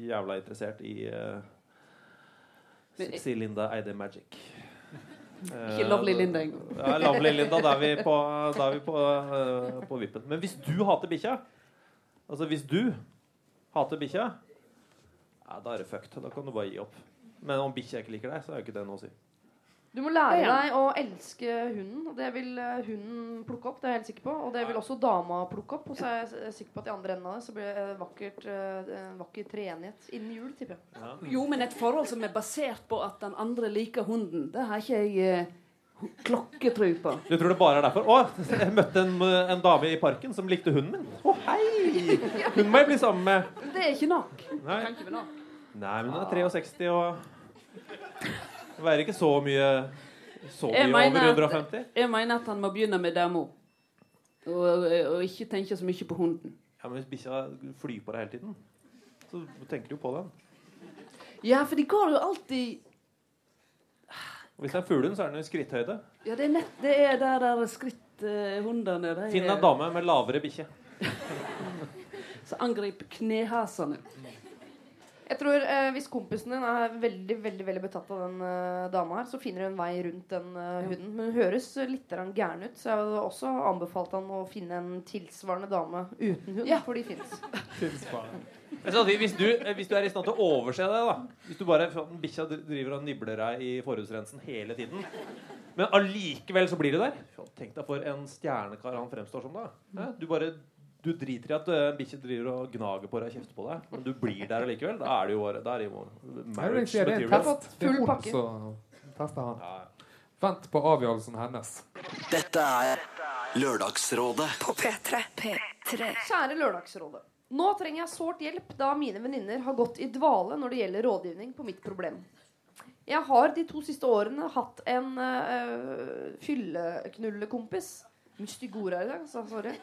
jævla interessert i uh, Linda Eide Magic. Ikke Lovely Linda engang. Ja, Lovely Linda, da er vi på, er vi på, uh, på vippen. Men hvis du hater bikkja Altså hvis du hater bikkja, ja, da er det fucked. Da kan du bare gi opp. Men om bikkja ikke liker deg, så er jo ikke det noe å si. Du må lære Ja, ja. deg å elske hunden, det vil eh, hunden plukke opp. Det er jeg helt sikker på. Og det vil også dama plukke opp. Og så er jeg sikker på at i andre enden av det så blir det et vakkert, eh, en vakker treenighet innen jul, tipper jeg. Jo, men et forhold som er basert på at den andre liker hunden, det har ikke jeg eh, klokketro på. Du tror det bare er derfor? Å, jeg møtte en, en dame i parken som likte hunden min. Å, hei! Hun må jeg bli sammen med. Det er ikke nok. Nei. Nei men hun er 63 og Veier ikke så mye Så mye over over at- 150. Jeg mener at han må begynne med dama. Og, og ikke tenke så mye på hunden. Ja, men hvis bikkja flyr på deg hele tiden, så tenker du jo på den. Ja, for de går jo alltid hvis det er fuglen, så er den i skritthøyde. Ja, det er nett Det er der der skritthundene de Finn en dame med lavere bikkje. så angrip knehasene. Jeg tror eh, Hvis kompisen din er veldig veldig, veldig betatt av den eh, dama, her så finner hun en vei rundt den eh, hunden. Men hun høres litt gæren ut, så jeg hadde også anbefalt han å finne en tilsvarende dame uten hund. Ja. For de fins. Hvis du, eh, hvis du er i stand til å overse det, da Hvis du bare for at bikkja dri- driver og nibler deg i forhudsrensen hele tiden, men allikevel så blir du der Tenk deg for en stjernekar han fremstår som da. Ja, Du bare du driter i at eh, en bikkje driver og gnager på deg og kjefter på deg, men du blir der allikevel. Da er det jo da er det jo Jeg vil marriage det er test. Full pakke. som tester han. Ja, ja. Vent på avgjørelsen hennes. Dette er Lørdagsrådet. På P3. P3. Kjære Lørdagsrådet. Nå trenger jeg sårt hjelp, da mine venninner har gått i dvale når det gjelder rådgivning på mitt problem. Jeg har de to siste årene hatt en øh, fylleknullekompis. Mye stygge ord her i dag, så sorry.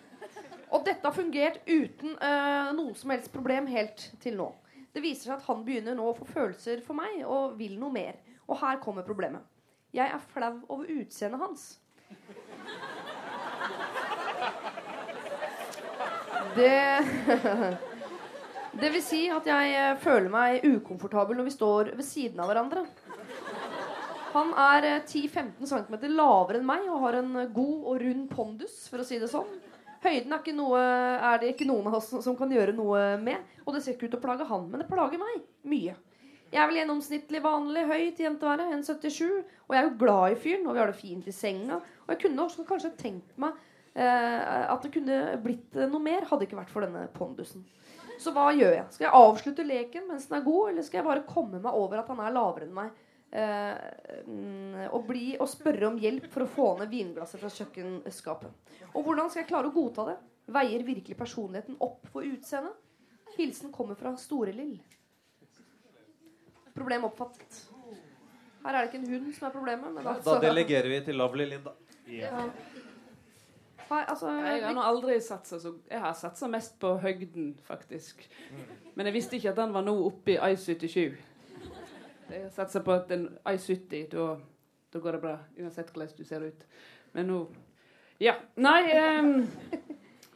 Og dette har fungert uten uh, noe som helst problem helt til nå. Det viser seg at han begynner nå å få følelser for meg og vil noe mer. Og her kommer problemet. Jeg er flau over utseendet hans. Det Det vil si at jeg eh, føler meg ukomfortabel når vi står ved siden av hverandre. Han er eh, 10-15 cm lavere enn meg og har en eh, god og rund pondus, for å si det sånn. Høyden er, ikke noe, er det ikke noen av oss som kan gjøre noe med. Og det ser ikke ut til å plage han, men det plager meg mye. Jeg er vel gjennomsnittlig vanlig høy til jenteværet, 1,77. Og jeg er jo glad i fyren, og vi har det fint i senga. Og jeg kunne også kanskje tenkt meg eh, at det kunne blitt noe mer, hadde det ikke vært for denne pondusen. Så hva gjør jeg? Skal jeg avslutte leken mens den er god, eller skal jeg bare komme meg over at han er lavere enn meg? Eh, mm, og, bli, og spørre om hjelp for å få ned vinglasset fra kjøkkenskapet. Og hvordan skal jeg klare å godta det? Veier virkelig personligheten opp for utseendet? Hilsen kommer fra Store-Lill. Problem oppfattet. Her er det ikke en hund som er problemet. Men altså, Da delegerer vi til Lovely Linda. ja. Her, altså, Jeg har aldri satsa så Jeg har satsa mest på høgden, faktisk. Men jeg visste ikke at den var nå oppe i I77. Jeg satser på at en I70, da, da går det bra. Uansett hvordan du ser ut. Men nå Ja. Nei um,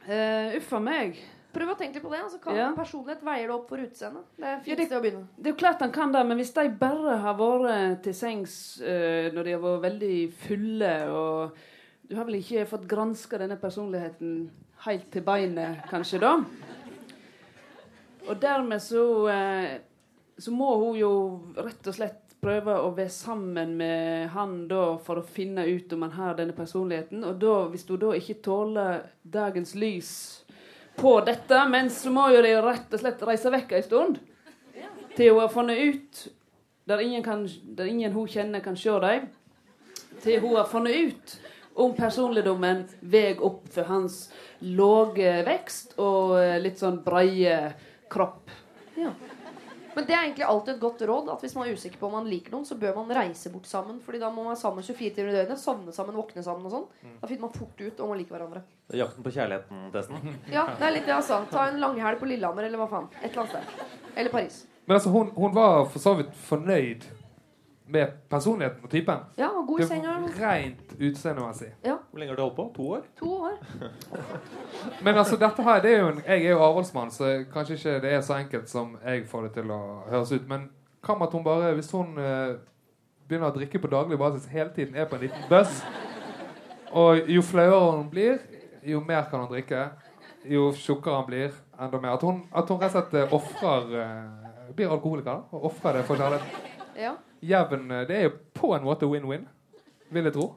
uh, Uff a meg. Prøv å tenke litt på det. Altså, kan Ja. personlighet veier det opp for utseendet? Det er Ja, det, å begynne. Det er jo klart han kan det, men hvis de bare har vært til sengs uh, når de har vært veldig fulle og Du har vel ikke fått granska denne personligheten helt til beinet, kanskje, da? Og dermed så eh, Så må hun jo rett og slett prøve å være sammen med han da for å finne ut om han har denne personligheten. Og da, hvis hun da ikke tåler dagens lys på dette, men så må jo de rett og slett reise vekk en stund til hun har funnet ut der ingen, kan, der ingen hun kjenner, kan se dem. Til hun har funnet ut om personligdommen veg opp for hans lave vekst og litt sånn breie kropp. Ja. Men det er egentlig alltid et godt råd at hvis man er usikker på om man liker noen, så bør man reise bort sammen. Fordi da må man være sammen 24 timer i døgnet, sovne sammen, våkne sammen og sånn. Da finner man fort ut om man liker hverandre. Det er Jakten på kjærligheten-testen. Ja, det er litt det sa. Ta en langhelg på Lillehammer eller hva faen. Et eller annet sted. Eller Paris. Men altså, hun, hun var for så vidt fornøyd med personligheten og typen. Ja, og god var Rent utseendemessig. Ja, Hvor lenge har du holdt på? To år? to år. Men altså, dette her, det er jo en, jeg er jo avholdsmann, så kanskje ikke det er så enkelt som jeg får det til å høres ut. Men hva med at hun bare, hvis hun uh, begynner å drikke på daglig basis hele tiden, er på en liten buss og jo flauere hun blir, jo mer kan hun drikke, jo tjukkere han blir, enda mer. At hun, at hun rett og slett ofrer offrer eh, Blir alkoholiker, da, og offrer det for kjærligheten. Ja. Jevn eh, Det er jo på en måte win-win, vil jeg tro.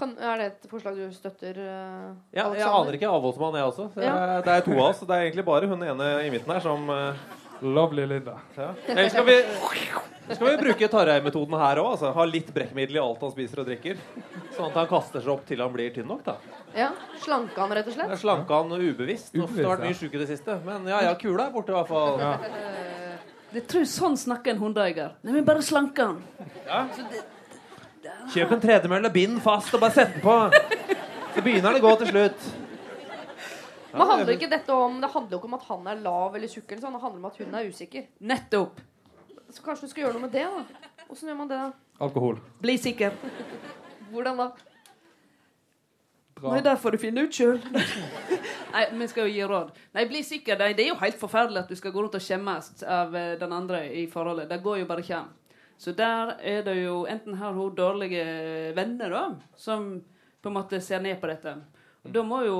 Kan, er det et forslag du støtter? Uh, Ja, jeg aner ikke avholdsmann, jeg også. Så Ja. det er to av oss. Det er egentlig bare hun ene i midten her som uh, Lovely Linda. ja. Eller skal vi, skal vi bruke Tarjei-metoden her òg? Altså. Ha litt brekkmiddel i alt han spiser og drikker. Sånn at han kaster seg opp til han blir tynn nok. da Ja, Slanke han, rett og slett? Slanke han ubevisst. Nå har vært mye sjuk i det siste. Men ja, ja, kula er borte i hvert fall. Ja. Det tror sånn snakker en hundeeier. Nei, men bare slanke han. Kjøp en tredemølle, bind fast og bare sett den på. Så begynner det å gå til slutt. Men handler ikke dette om Det handler jo ikke om at han er lav eller tjukk, eller sånn, det handler om at hun er usikker. Nettopp. Så kanskje du skal gjøre noe med det, da? Åssen gjør man det? da? Alkohol. Bli sikker. Hvordan da? Dra. Nei, der får du finne ut sjøl. Nei, vi skal jo gi råd. Nei, bli sikker. Det er jo helt forferdelig at du skal gå rundt og skjemmes av eh, den andre i forholdet. Det går jo bare ikke an. Så der er det jo Enten har hun dårlige venner, da, som på en måte ser ned på dette. Og da må jo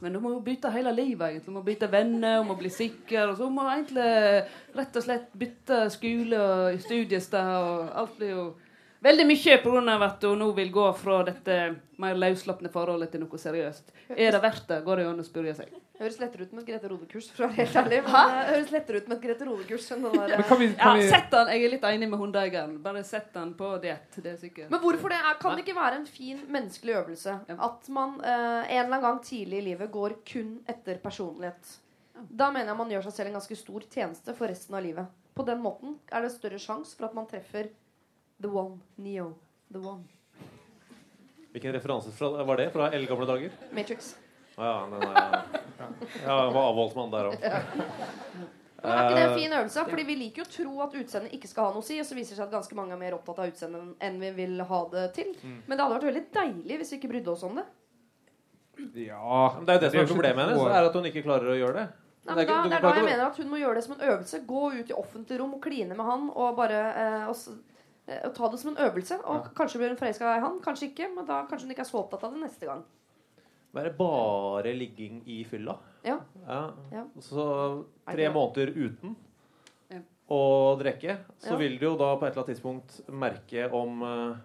Men hun må jo bytte hele livet, egentlig. Hun må bytte venner, hun må bli sikker. Og så må egentlig rett og slett bytte skole og studiested, og alt blir jo Veldig mye pga. at hun nå vil gå fra dette mer løsslupne forholdet til noe seriøst. Er det verdt det, går det an å spørre seg. Høres lettere ut med et Grete Rode-kurs, for å være helt ærlig. Men det høres lettere ut med et Grete Rode-kurs enn den der kan vi, Ja, kan sett han, Jeg er litt enig med hundeeieren. Bare sett han på diett. Det er sikkert. Men hvorfor det? Er, kan det ikke være en fin menneskelig øvelse? At man eh, en eller annen gang tidlig i livet går kun etter personlighet. Da mener jeg man gjør seg selv en ganske stor tjeneste for resten av livet. På den måten er det større sjanse for at man treffer the one, Neo. The one. Hvilken referanse fra, var det? Fra eldgamle dager? Matrix. Å ja, den er, ja, ja var avholdsmann der òg. Men er ikke det en fin øvelse? Fordi vi liker jo å tro at utseendet ikke skal ha noe å si, og så viser det seg at ganske mange er mer opptatt av utseendet enn vi vil ha det til. Mm. Men det hadde vært veldig deilig hvis vi ikke brydde oss om det. Ja Men det er jo det som er problemet hennes, er at hun ikke klarer å gjøre det. Nei, Det er men da, det er da jeg mener at hun må gjøre det som en øvelse. Gå ut i offentlig rom og kline med han og bare eh, og, s- eh, og ta det som en øvelse. Og kanskje blir hun forelska i han, kanskje ikke. Men da kanskje hun ikke er så opptatt av det neste gang. Være bare ligging i fylla. Ja. Ja. Ja. Så tre måneder uten Ja. å drikke, så Ja. vil du jo da på et eller annet tidspunkt merke om eh,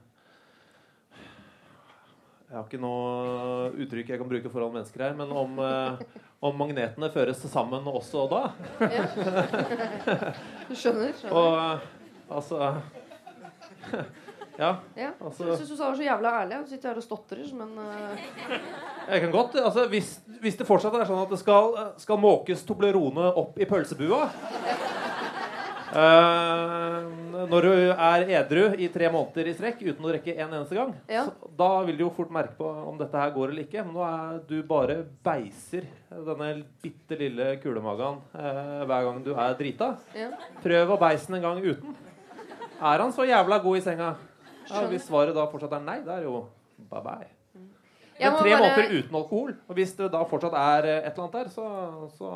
Jeg har ikke noe uttrykk jeg kan bruke foran mennesker her, men om, eh, om magnetene føres sammen også da. Du skjønner? skjønner. Og eh, altså Ja. ja. altså- Jeg syns du sa det så jævla ærlig. Du sitter her og stotrer som en eh, Jeg kan godt, altså Hvis, hvis det fortsatt er sånn at det skal, skal måkes Toblerone opp i pølsebua Uh, Når du er edru i tre måneder i strekk uten å drikke en eneste gang, Ja. så, da vil du jo fort merke på om dette her går eller ikke. Men nå er du bare beiser denne bitte lille kulemagen uh, hver gang du er drita. ja. Prøv å beise den en gang uten. Er han så jævla god i senga? Ja, hvis svaret da fortsatt er nei, da er det jo bye bye. Jeg Men tre bare- måneder uten alkohol. Og hvis det da fortsatt er et eller annet der, så, så,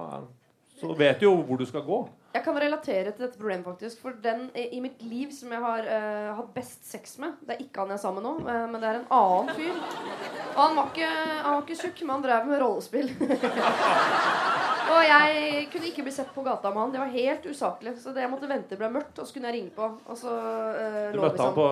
så vet du jo hvor du skal gå. Jeg kan relatere til dette problemet, faktisk. For den i i mitt liv som jeg har uh, hatt best sex med Det er ikke han jeg er sammen med nå, eh, men det er en annen fyr. Og han var ikke, han var ikke tjukk, men han drev med rollespill. og jeg kunne ikke bli sett på gata med han. Det var helt usaklig. Så det jeg måtte vente ble mørkt, og så kunne jeg ringe på. Og så uh, Du møtte han på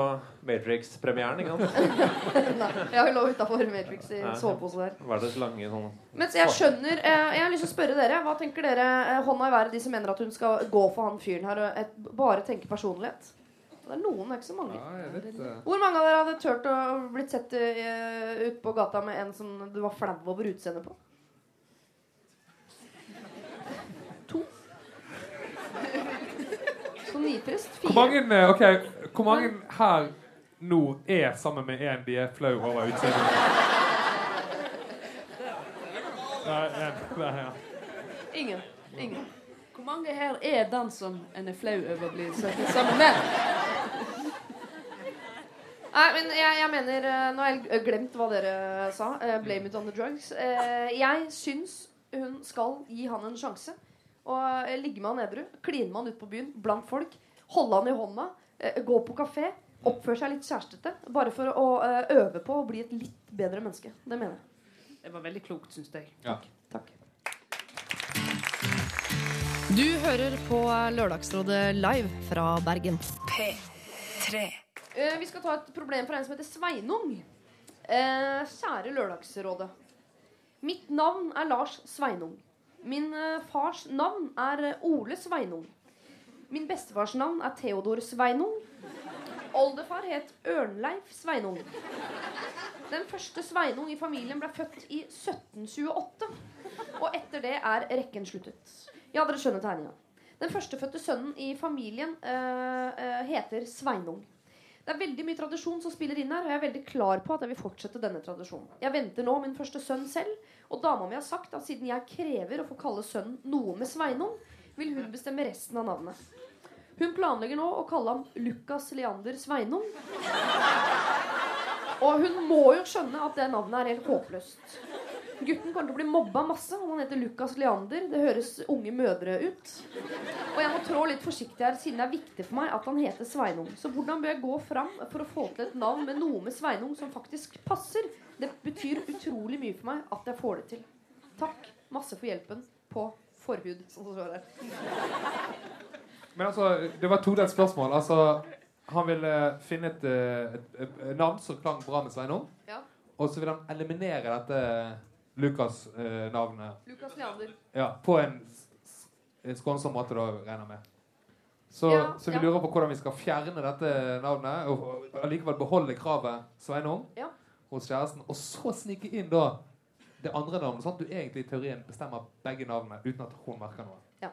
Matrix-premieren, ikke sant? Nei, jeg lå utafor Matrix i sovepose der. Verdens lange sånn Mens jeg skjønner uh, Jeg har lyst til å spørre dere Hva tenker dere uh, hånda i været de som mener at hun skal gå for han fyren her og et, bare tenke personlighet? Det er noen, det er ikke så mange. Ja, vet, Hvor mange av dere hadde turt å blitt sett uh, ut på gata med en som du var flau over utseendet på? To. Nitrist. Hvor mange, okay, hvor mange her nå er sammen med en de er flau over utseendet? Nei. Nei, ja. Ingen. Ingen. Hvor mange her er den som en er flau over å bli sammen med? Nei, men jeg, jeg mener eh, Nå har jeg glemt hva dere sa. eh, blame it on the drugs. Eh, jeg syns hun skal gi han en sjanse. Og eh, ligge med han edru. Kline med han ute på byen blant folk. Holde han i hånda. eh, gå på kafé. Oppføre seg litt kjærestete. Bare for å eh, øve på å bli et litt bedre menneske. Det mener jeg. Det var veldig klokt, syns jeg. Ja. Takk. Du hører på Lørdagsrådet live fra Bergen. P3. Eh, vi skal ta et problem fra en som heter Sveinung. Eh, kjære Lørdagsrådet. Mitt navn er Lars Sveinung. Min fars navn er Ole Sveinung. Min bestefars navn er Theodor Sveinung. Oldefar het Ørnleif Sveinung. Den første Sveinung i familien ble født i 1728. Og etter det er rekken sluttet. Ja, dere skjønner tegninga. Den førstefødte sønnen i familien øh, heter Sveinung. Det er veldig mye tradisjon som spiller inn her, og jeg er veldig klar på at jeg vil fortsette denne tradisjonen. Jeg venter nå min første sønn selv, og dama mi har sagt at siden jeg krever å få kalle sønnen noe med Sveinung, vil hun bestemme resten av navnet. Hun planlegger nå å kalle ham Lukas Leander Sveinung. Og hun må jo skjønne at det navnet er helt håpløst. Gutten kommer til å bli mobba masse om han heter Lukas Leander. Det høres unge mødre ut. Og jeg må trå litt forsiktig her, siden det er viktig for meg at han heter Sveinung. Så hvordan bør jeg gå fram for å få til et navn med noe med Sveinung som faktisk passer? Det betyr utrolig mye for meg at jeg får det til. Takk masse for hjelpen på forhud, som det. Men altså, det var todelt spørsmål. Altså, han ville finne et, eh, et, et, et navn som klang bra med Sveinung. Ja. Og så ville han eliminere dette Lukas-navnet Lukas Leander. ja, på en, skånsom måte, da, regner jeg med. Så, Ja, så vi lurer på hvordan vi skal fjerne dette navnet og, allikevel beholde kravet Sveinung Ja. hos kjæresten. Og så snike inn da det andre navnet, sånn at du egentlig i teorien bestemmer begge navnene uten at hun merker noe. Ja.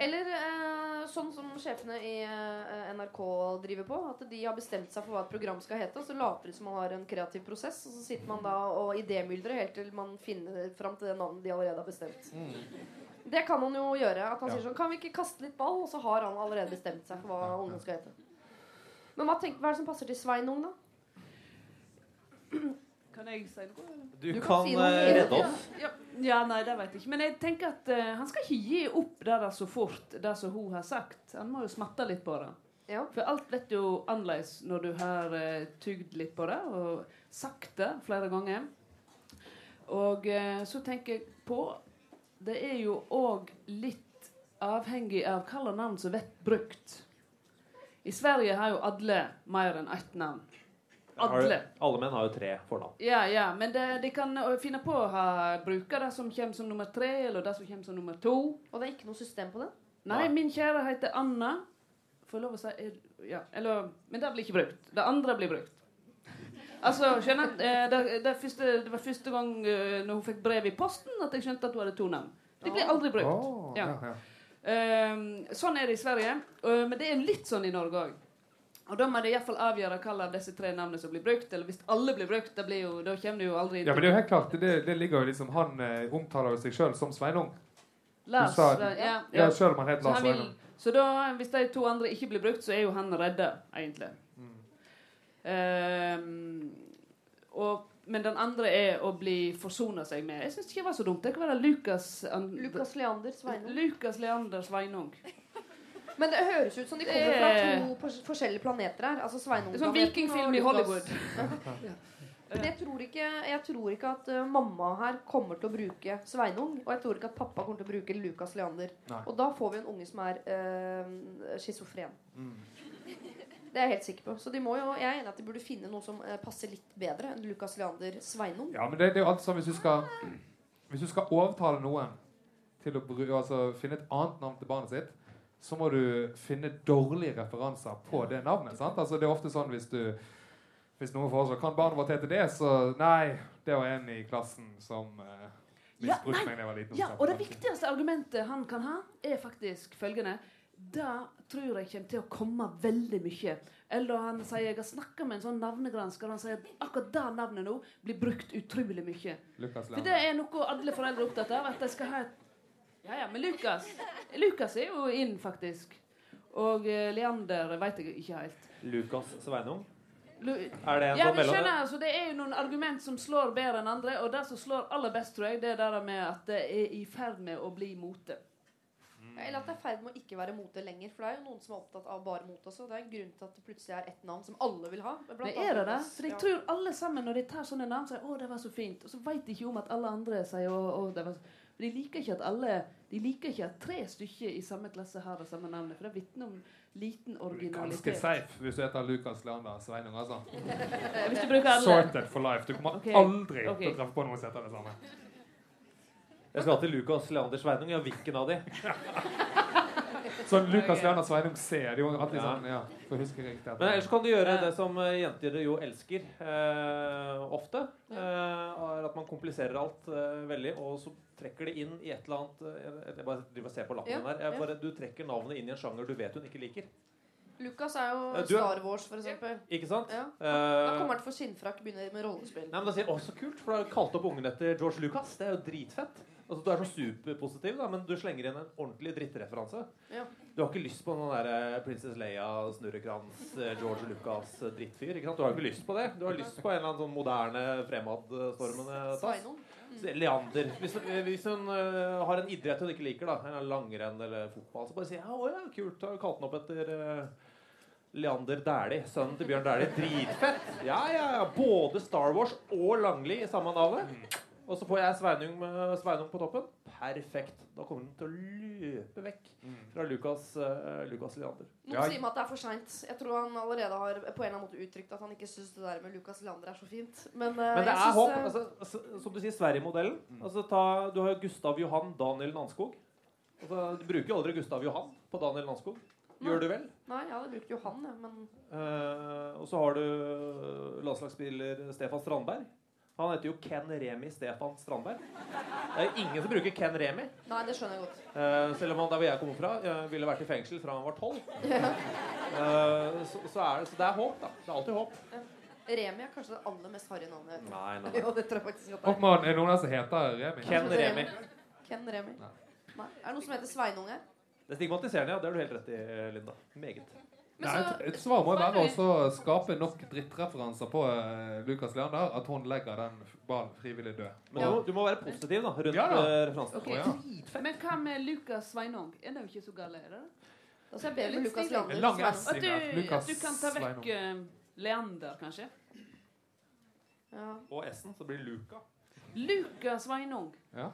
Eller eh, sånn som sjefene i eh, NRK driver på. At de har bestemt seg for hva et program skal hete, og så later de som man har en kreativ prosess. Og så sitter man da og idémyldrer helt til man finner fram til det navnet de allerede har bestemt. Det kan han jo gjøre. At han Ja. sier sånn Kan vi ikke kaste litt ball? Og så har han allerede bestemt seg for hva ungen skal hete. Men hva, tenk, hva er det som passer til Sveinung, da? Kan jeg si noe? Du, Du kan kan, si eh, redde oss. Ja, ja, nei, det vet jeg ikke. Men jeg tenker at uh, han skal ikke gi opp det der så fort, det som hun har sagt. Han må jo smatte litt på det. Ja. For alt vet jo annerledes når du har uh, tygd litt på det og sagt det flere ganger. Og uh, så tenker jeg på Det er jo òg litt avhengig av hvilke navn som blir brukt. I Sverige har jo alle mer enn ett navn. Alle. Alle menn har jo tre fornavn. Ja, ja, men de, de kan finne på å ha bruke det som kommer som nummer tre, eller det som kommer som nummer to. Og det er ikke noe system på det? Nei, Nei. min kjære heter Anna. Får jeg lov å si er, ja, eller, Men det blir ikke brukt. Det andre blir brukt. Altså, skjønner eh, det, det, første, det var første gang eh, når hun fikk brev i posten, at jeg skjønte at hun hadde to navn. De blir aldri brukt. Oh, Ja. ja, ja. Um, sånn er det i Sverige, Uh, men det er litt sånn i Norge òg. Og da må de iallfall avgjøre hvilke av disse tre navnene som blir brukt. Eller hvis alle blir brukt, da, blir jo, da kommer det jo aldri inn. ja, men det er jo helt klart. Det, det ligger jo liksom Han eh, omtaler jo seg sjøl som Sveinung. Lars, sa- ja, ja, Ja, selv om han heter Lars Sveinung. så da, hvis de to andre ikke blir brukt, så er jo han redda, egentlig. Mm. Um, og, men den andre er å bli forsona seg med. Jeg syns ikke det var så dumt. Det kan være Lukas Lukas Leander Sveinung. Lukas Leander Sveinung. Men det høres ut som de kommer fra to forskjellige planeter her. Altså Sveinung Det er sånn vikingfilm i Hollywood. Men jeg tror ikke, jeg tror ikke at uh, mamma her kommer til å bruke Sveinung. Og jeg tror ikke at pappa kommer til å bruke Lukas Leander. Nei. Og da får vi en unge som er øh, schizofren. Mm. Det er jeg helt sikker på. Så de må jo, jeg er enig at de burde finne noe som eh, passer litt bedre enn Lukas Leander Sveinung. Ja, men det, det er jo alt sånn hvis du skal Hvis du skal overtale noen til å bruke, altså, finne et annet navn til barnet sitt, så må du finne dårlige referanser på det navnet. sant? Altså, det er ofte sånn hvis du hvis noen foreslår kan barnet vårt hete det, så nei, det var en i klassen som uh, misbrukte ja, meg da jeg var liten. Ja, og det viktigste argumentet han kan ha, er faktisk følgende. Det tror jeg kommer til å komme veldig mye. Eller han sier jeg har snakka med en sånn navnegransker, og han sier at akkurat det navnet nå blir brukt utrolig mye. For det er noe alle foreldre er opptatt av. At de skal ha et Ja, ja, men Lukas Lukas er jo inn, faktisk. Og eh, Leander veit jeg ikke helt. Lukas Sveinung. Lu Er det en ja, på men mellom skjønner, altså, Det er jo noen argument som slår bedre enn andre. Og det som slår aller best, tror jeg, det er det med at det er i ferd med å bli mote. Eller at det er i ferd med å ikke være mote lenger. For det er jo noen som er opptatt av bare mote også. Det er en grunn til at det plutselig er ett navn som alle vil ha. Men er det det? For jeg tror alle sammen når de tar sånne navn, sier 'Å, det var så fint'. Og så veit de ikke om at alle andre sier 'Å, å det var så De liker ikke at alle De liker ikke at tre stykker i samme klasse har det samme navnet. For det vitner om liten originalitet. Ganske safe hvis du heter Lukas Leander Sveinung. altså. Eh, Hvis du bruker alle. Sorted for life. Du kommer okay. aldri okay. til å treffe på noen som heter det samme. Jeg skal til Lukas Leander Sveinung. Ja, hvilken av de? Så Lukas Lerna Sveinung ser er jo alltid Ja. sånn, ja, for å huske riktig. Men ellers kan du gjøre det som eh, jenter jo elsker eh, ofte. Eh, at man kompliserer alt eh, veldig, og så trekker det inn i et eller annet eh, Jeg bare driver og ser på lappen Ja, her. Bare, du trekker navnet inn i en sjanger du vet hun ikke liker. Lukas er jo du er- Star Wars, for eksempel. Ikke sant? Ja. Eh, Da kommer han til å få skinnfrakk begynne med rollespill. Nei, men da sier jeg, Å, så kult, for du har kalt opp ungen etter George Lucas. Det er jo dritfett. Altså, Du er så superpositiv, da, men du slenger inn en ordentlig drittreferanse. Ja. Du har ikke lyst på noen der eh, Princess Leia, Snurrekrans, eh, George Lucas eh, drittfyr. ikke sant? Du har ikke lyst på det. Du har lyst på en eller annen sånn moderne, fremadstormende tass. Leander. Hvis, hvis hun uh, har en idrett hun ikke liker, da, en langrenn eller fotball, så bare sier ja, å ja, kult. Har kalt den opp etter uh, Leander Dæhlie, sønnen til Bjørn Dæhlie. Dritfett! Ja, ja, ja. Både Star Wars og Langli i samme navnet. Og så får jeg Sveinung, med- Sveinung på toppen. Perfekt. Da kommer han til å løpe vekk fra Lukas, uh, Lukas Leander. Noen Ja. sier meg at det er for seint. Jeg tror han allerede har på en eller annen måte uttrykt at han ikke syns det der med Lukas Leander er så fint. Men, uh, Men det er synes, håp. eh, Altså, som du sier, Sverige-modellen. Altså, du har jo Gustav Johan Daniel Nanskog. Altså, du bruker jo aldri Gustav Johan på Daniel Nanskog. Gjør du vel? Nei, jeg hadde brukt Johan, men uh, og så har du landslagsspiller Stefan Strandberg. Han heter jo Ken Remi Stefan Strandberg. Det er ingen som bruker Ken Remi. Nei, det skjønner jeg godt. Uh, selv om han der hvor jeg kommer fra, uh, ville vært i fengsel fra han var tolv. Eh, så, så, er det, så det er håp, da. Det er alltid håp. Remi er kanskje det aller mest harry navnet. Nei, nei, Jo, det tror jeg faktisk at det er. Hoffmann, er det noen som heter Remi? Ken Remi. Ken Remi. Nei. Er det noen som heter Sveinunge? Det er stigmatiserende, ja. Det har du helt rett i, Linda. Meget. Men Nei, så- et, et svar må jo være å skape nok drittreferanser på uh, Lukas Leander at hun legger den ballen frivillig død. Men du, må, du må være positiv da, rundt Ja da. eh, referansen. Okay. Oh, ja. Men hva med Lukas Sveinung? Er det jo ikke så gale? er det? Skal jeg be med Lukas. Leander. Lang S. At du, at du kan ta vekk eh, Leander, kanskje? Ja. Og S-en, så blir det Luka. Lukas Sveinung. Ja.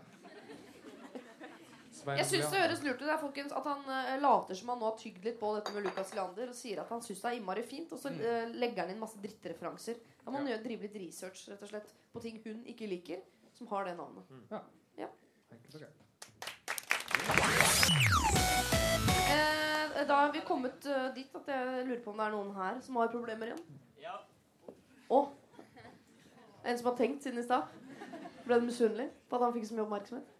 Jeg syns det høres lurt ut det er, folkens, at han uh, later som han nå har tygd litt på dette med Lukas Leander og sier at han syns det er innmari fint, og så uh, legger han inn masse drittreferanser. Da må han gjøre, drive litt research rett og slett på ting hun ikke liker, som har det navnet. Ja. Ja. greit. Eh, da har vi kommet dit at jeg lurer på om det er noen her som har problemer igjen. Ja. Å! En som har tenkt siden i stad. Ble du misunnelig på at han fikk så mye oppmerksomhet?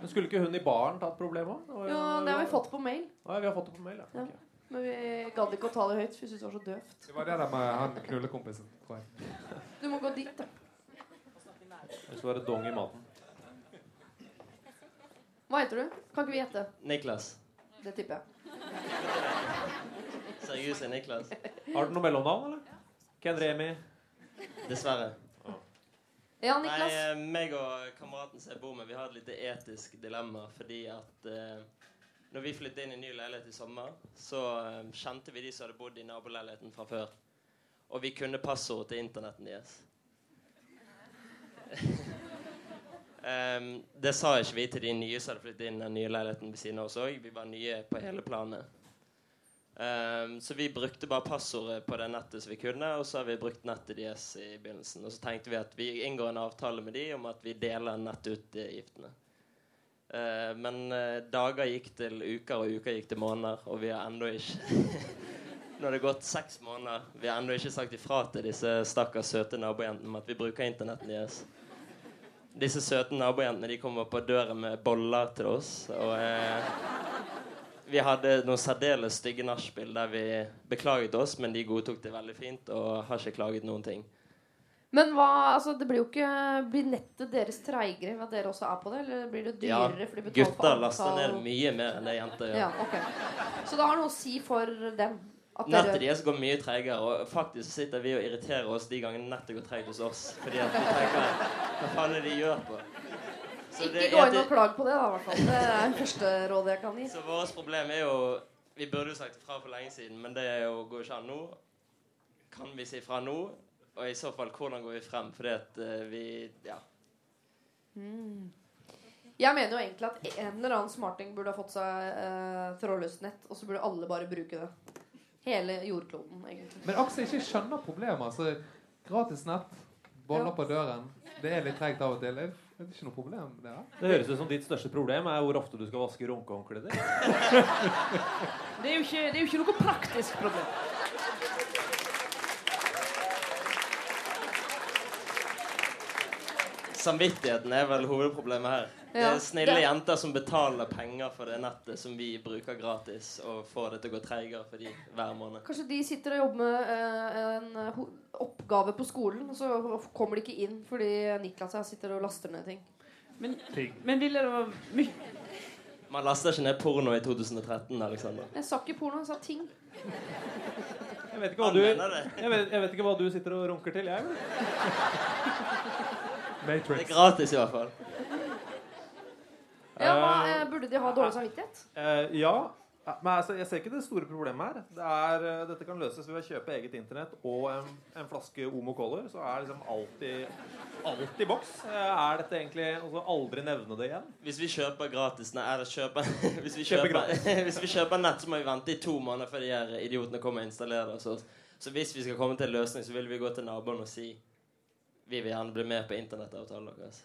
Men skulle ikke hun i baren ta et problem òg? Jo, det har vi fått på mail. Ja, vi har fått det på mail, ja. Ja. Men vi gadd ikke å ta det høyt, vi syntes det var så døvt. Det var det der med han knullekompisen, tror jeg. Du må gå dit, da. Det skal være dong i maten. Hva heter du? Kan ikke vi gjette? Niklas. Det tipper jeg. Seriøst er Niklas. Har du noe mellomnavn, eller? Ken Remi? Dessverre. Ja, Niklas. Nei, meg og kameraten som jeg bor med, vi har et lite etisk dilemma. Fordi at eh, når vi flyttet inn i ny leilighet i sommer, så eh, kjente vi de som hadde bodd i naboleiligheten fra før. Og vi kunne passordet til internetten deres. um, det sa ikke vi til de nye som hadde flyttet inn i den nye leiligheten ved siden av oss òg. Vi var nye på hele planet. Em, så vi brukte bare passordet på det nettet som vi kunne, og så har vi brukt nettet deres i begynnelsen. Og så tenkte vi at vi inngår en avtale med de om at vi deler nettutgiftene. Uh, men uh, dager gikk til uker, og uker gikk til måneder, og vi har ennå ikke Nå har det gått seks måneder. Vi har ennå ikke sagt ifra til disse stakkars søte nabojentene om at vi bruker internetten deres. Disse søte nabojentene de kommer på døren med boller til oss. Og eh, vi hadde noen særdeles stygge nachspiel der vi beklaget oss, men de godtok det veldig fint og har ikke klaget noen ting. Men hva, altså, det blir jo ikke Blir nettet deres treigere ved at dere også er på det? Eller blir det Ja, dyrere? fordi de gutter laster ned mye mer enn det jenter gjør. Ja, ok. Så det har noe å si for dem? At Nettet dere deres går mye treigere, og faktisk sitter vi og irriterer oss de gangene nettet går treigt hos oss. Fordi at vi tenker Hva faen er det de gjør på? Så det Ikke gå inn og klag på det, da, i hvert fall. Det er det første rådet jeg kan gi. Så vårt problem er jo Vi burde jo sagt ifra for lenge siden, men det er jo, går ikke an nå. Kan vi si fra nå? Og i så fall, hvordan går vi frem? Fordi at uh, vi Ja. Mm. Jeg mener jo egentlig at en eller annen smarting burde ha fått seg uh, trådløst nett, og så burde alle bare bruke det. Hele jordkloden, egentlig. Men Aksel ikke skjønner problemet. Altså, gratis nett, boller Ja. på døren. Det er litt tregt av og til. Det er ikke noe problem. Det, er. Det høres ut som ditt største problem er hvor ofte du skal vaske runkehåndkleet ditt. Det er jo ikke, det er jo ikke noe praktisk problem. Samvittigheten er vel hovedproblemet her. Det er snille jenter som betaler penger for det nettet som vi bruker gratis, og får det til å gå treigere for de hver måned. Kanskje de sitter og jobber med eh, en eh, oppgave på skolen, og så kommer de ikke inn fordi Niklas her sitter og laster ned ting. Men, men ville det være mye Man laster ikke ned porno i 2013, Alexander. Jeg sa ikke porno, jeg sa ting. Jeg vet ikke hva du, jeg vet, jeg vet ikke hva du sitter og runker til, jeg. vel? Det er gratis i hvert fall. Ja, hva, eh, Burde de ha dårlig samvittighet? Eh, ja. Men altså, jeg ser ikke det store problemet her. Det er, eh, dette kan løses ved å kjøpe eget internett og en, en flaske Omo Color. Så er liksom alltid alt i boks. Eh, Er dette egentlig altså, aldri nevne det igjen. Hvis vi kjøper gratis Nei, eller kjøper Hvis vi Kjøper kjøper, hvis vi kjøper nett, så må vi vente i to måneder før de her idiotene kommer og installerer det. Så. Så hvis vi skal komme til en løsning, så vil vi gå til naboen og si vi vil gjerne bli med på internettavtalen deres.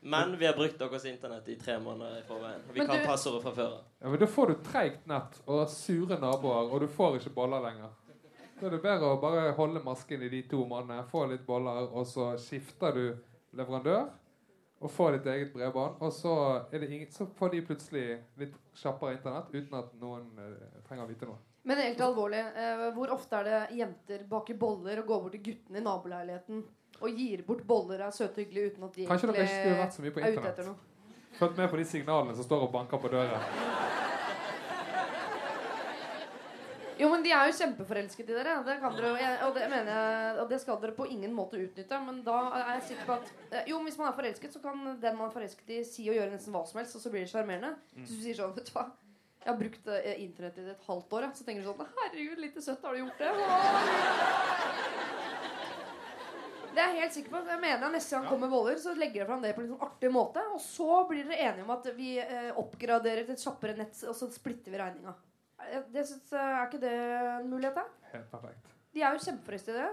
Men vi har brukt deres internett i tre måneder i forveien. Og vi Men kan du- passordet fra før av. Ja, men Da får du treigt nett og sure naboer, og du får ikke boller lenger. Da er det bedre å bare holde masken i de to månedene, få litt boller, og så skifter du leverandør og får ditt eget bredbånd. Og så, er det ingen, så får de plutselig litt kjappere internett uten at noen uh, trenger å vite noe. Men helt alvorlig, uh, hvor ofte er det jenter baker boller og går bort til guttene i naboleiligheten og gir bort boller er søte hyggelige uten at de Kanskje dere ikke skulle vært så mye på er internett? Fulgt med på de signalene som står og banker på døra. Jo, men de er jo kjempeforelsket i dere. Det kan dere, og, det mener jeg, og det skal dere på ingen måte utnytte. Men da er jeg sikker på at eh, Jo, hvis man er forelsket, så kan den man er forelsket i, si og gjøre nesten hva som helst, og så blir det sjarmerende. Mm. Så hvis du sier sånn, vet du hva Jeg har brukt eh, internett i et halvt år. Så tenker du sånn Herregud, lite søtt, har du gjort det? Det er jeg helt sikker på. Jeg mener Neste gang kommer boller, så legger jeg fram det på en sånn artig måte. Og så blir dere enige om at vi eh, oppgraderer til et kjappere nett, og så splitter vi regninga. Eh, Det synes, er ikke det en mulighet, da? Helt perfekt. De er jo kjempeforelsket i det.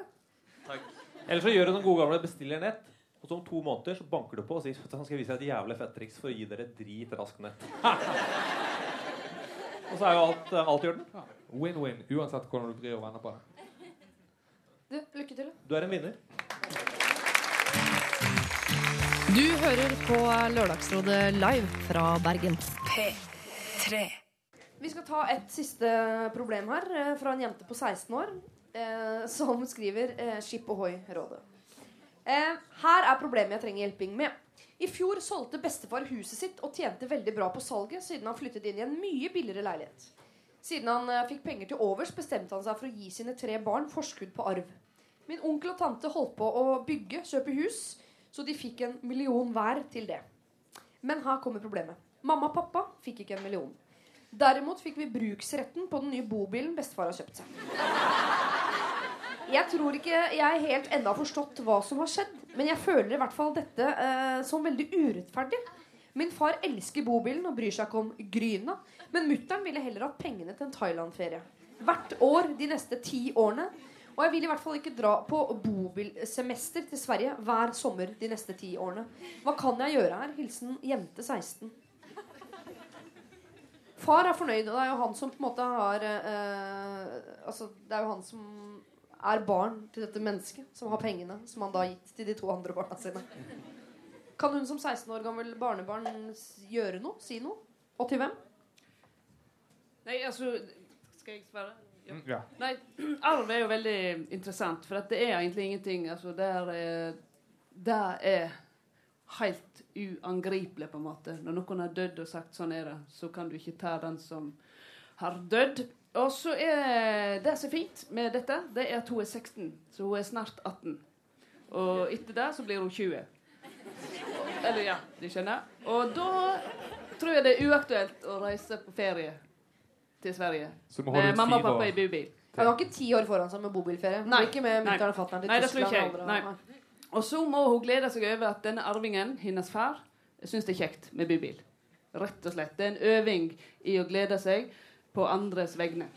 Eller så gjør du den gode gamle bestiller nett. Og så om to måneder så banker du på og sier at han skal vise deg et jævlig fett triks for å gi dere et dritraskt nett. og så er jo alt, eh, alt i orden. Win-win uansett hvordan du vrir og vender på det. Du, lykke til. Du er en vinner. Du hører på Lørdagsrådet live fra Bergen. P3. Vi skal ta et siste problem her, eh, fra en jente på 16 år, eh, som skriver eh, Skip ohoi-rådet. Eh, her er problemet jeg trenger hjelping med. I fjor solgte bestefar huset sitt og tjente veldig bra på salget siden han flyttet inn i en mye billigere leilighet. Siden han eh, fikk penger til overs, bestemte han seg for å gi sine tre barn forskudd på arv. Min onkel og tante holdt på å bygge, kjøpe hus, så de fikk en million hver til det. Men her kommer problemet. Mamma og pappa fikk ikke en million. Derimot fikk vi bruksretten på den nye bobilen bestefar har kjøpt seg. Jeg tror ikke jeg helt ennå har forstått hva som har skjedd, men jeg føler i hvert fall dette eh, som veldig urettferdig. Min far elsker bobilen og bryr seg ikke om Gryna, men mutter'n ville heller hatt pengene til en Thailand-ferie. Hvert år de neste ti årene. Og jeg vil i hvert fall ikke dra på bobilsemester til Sverige hver sommer de neste ti årene. Hva kan jeg gjøre her? Hilsen jente 16. Far er fornøyd, og det er jo han som på en måte har eh, Altså, det er jo han som er barn til dette mennesket, som har pengene, som han da har gitt til de to andre barna sine. Kan hun som 16 år gammel barnebarn gjøre noe? Si noe? Og til hvem? Nei, altså Skal jeg svare? Ja. Ja. Nei, arv er jo veldig interessant, for at det er egentlig ingenting altså, der, er, der er helt uangripelig, på en måte. Når noen har dødd og sagt 'sånn er det', så kan du ikke ta den som har dødd. Og så er det som er fint med dette, det er at hun er 16, så hun er snart 18. Og etter det så blir hun 20. Eller ja, de skjønner. Og da tror jeg det er uaktuelt å reise på ferie til Sverige. Så du må holde Med ut mamma og pappa i bubil. Han har ikke ti år foran seg med bobilferie. Nei. Ikke med Nei. og fatter'n til Nei, det tror ikke jeg. Nei. Og så må hun glede seg over at denne arvingen, hennes far, syns det er kjekt med bubil. Rett og slett. Det er en øving i å glede seg på andres vegne.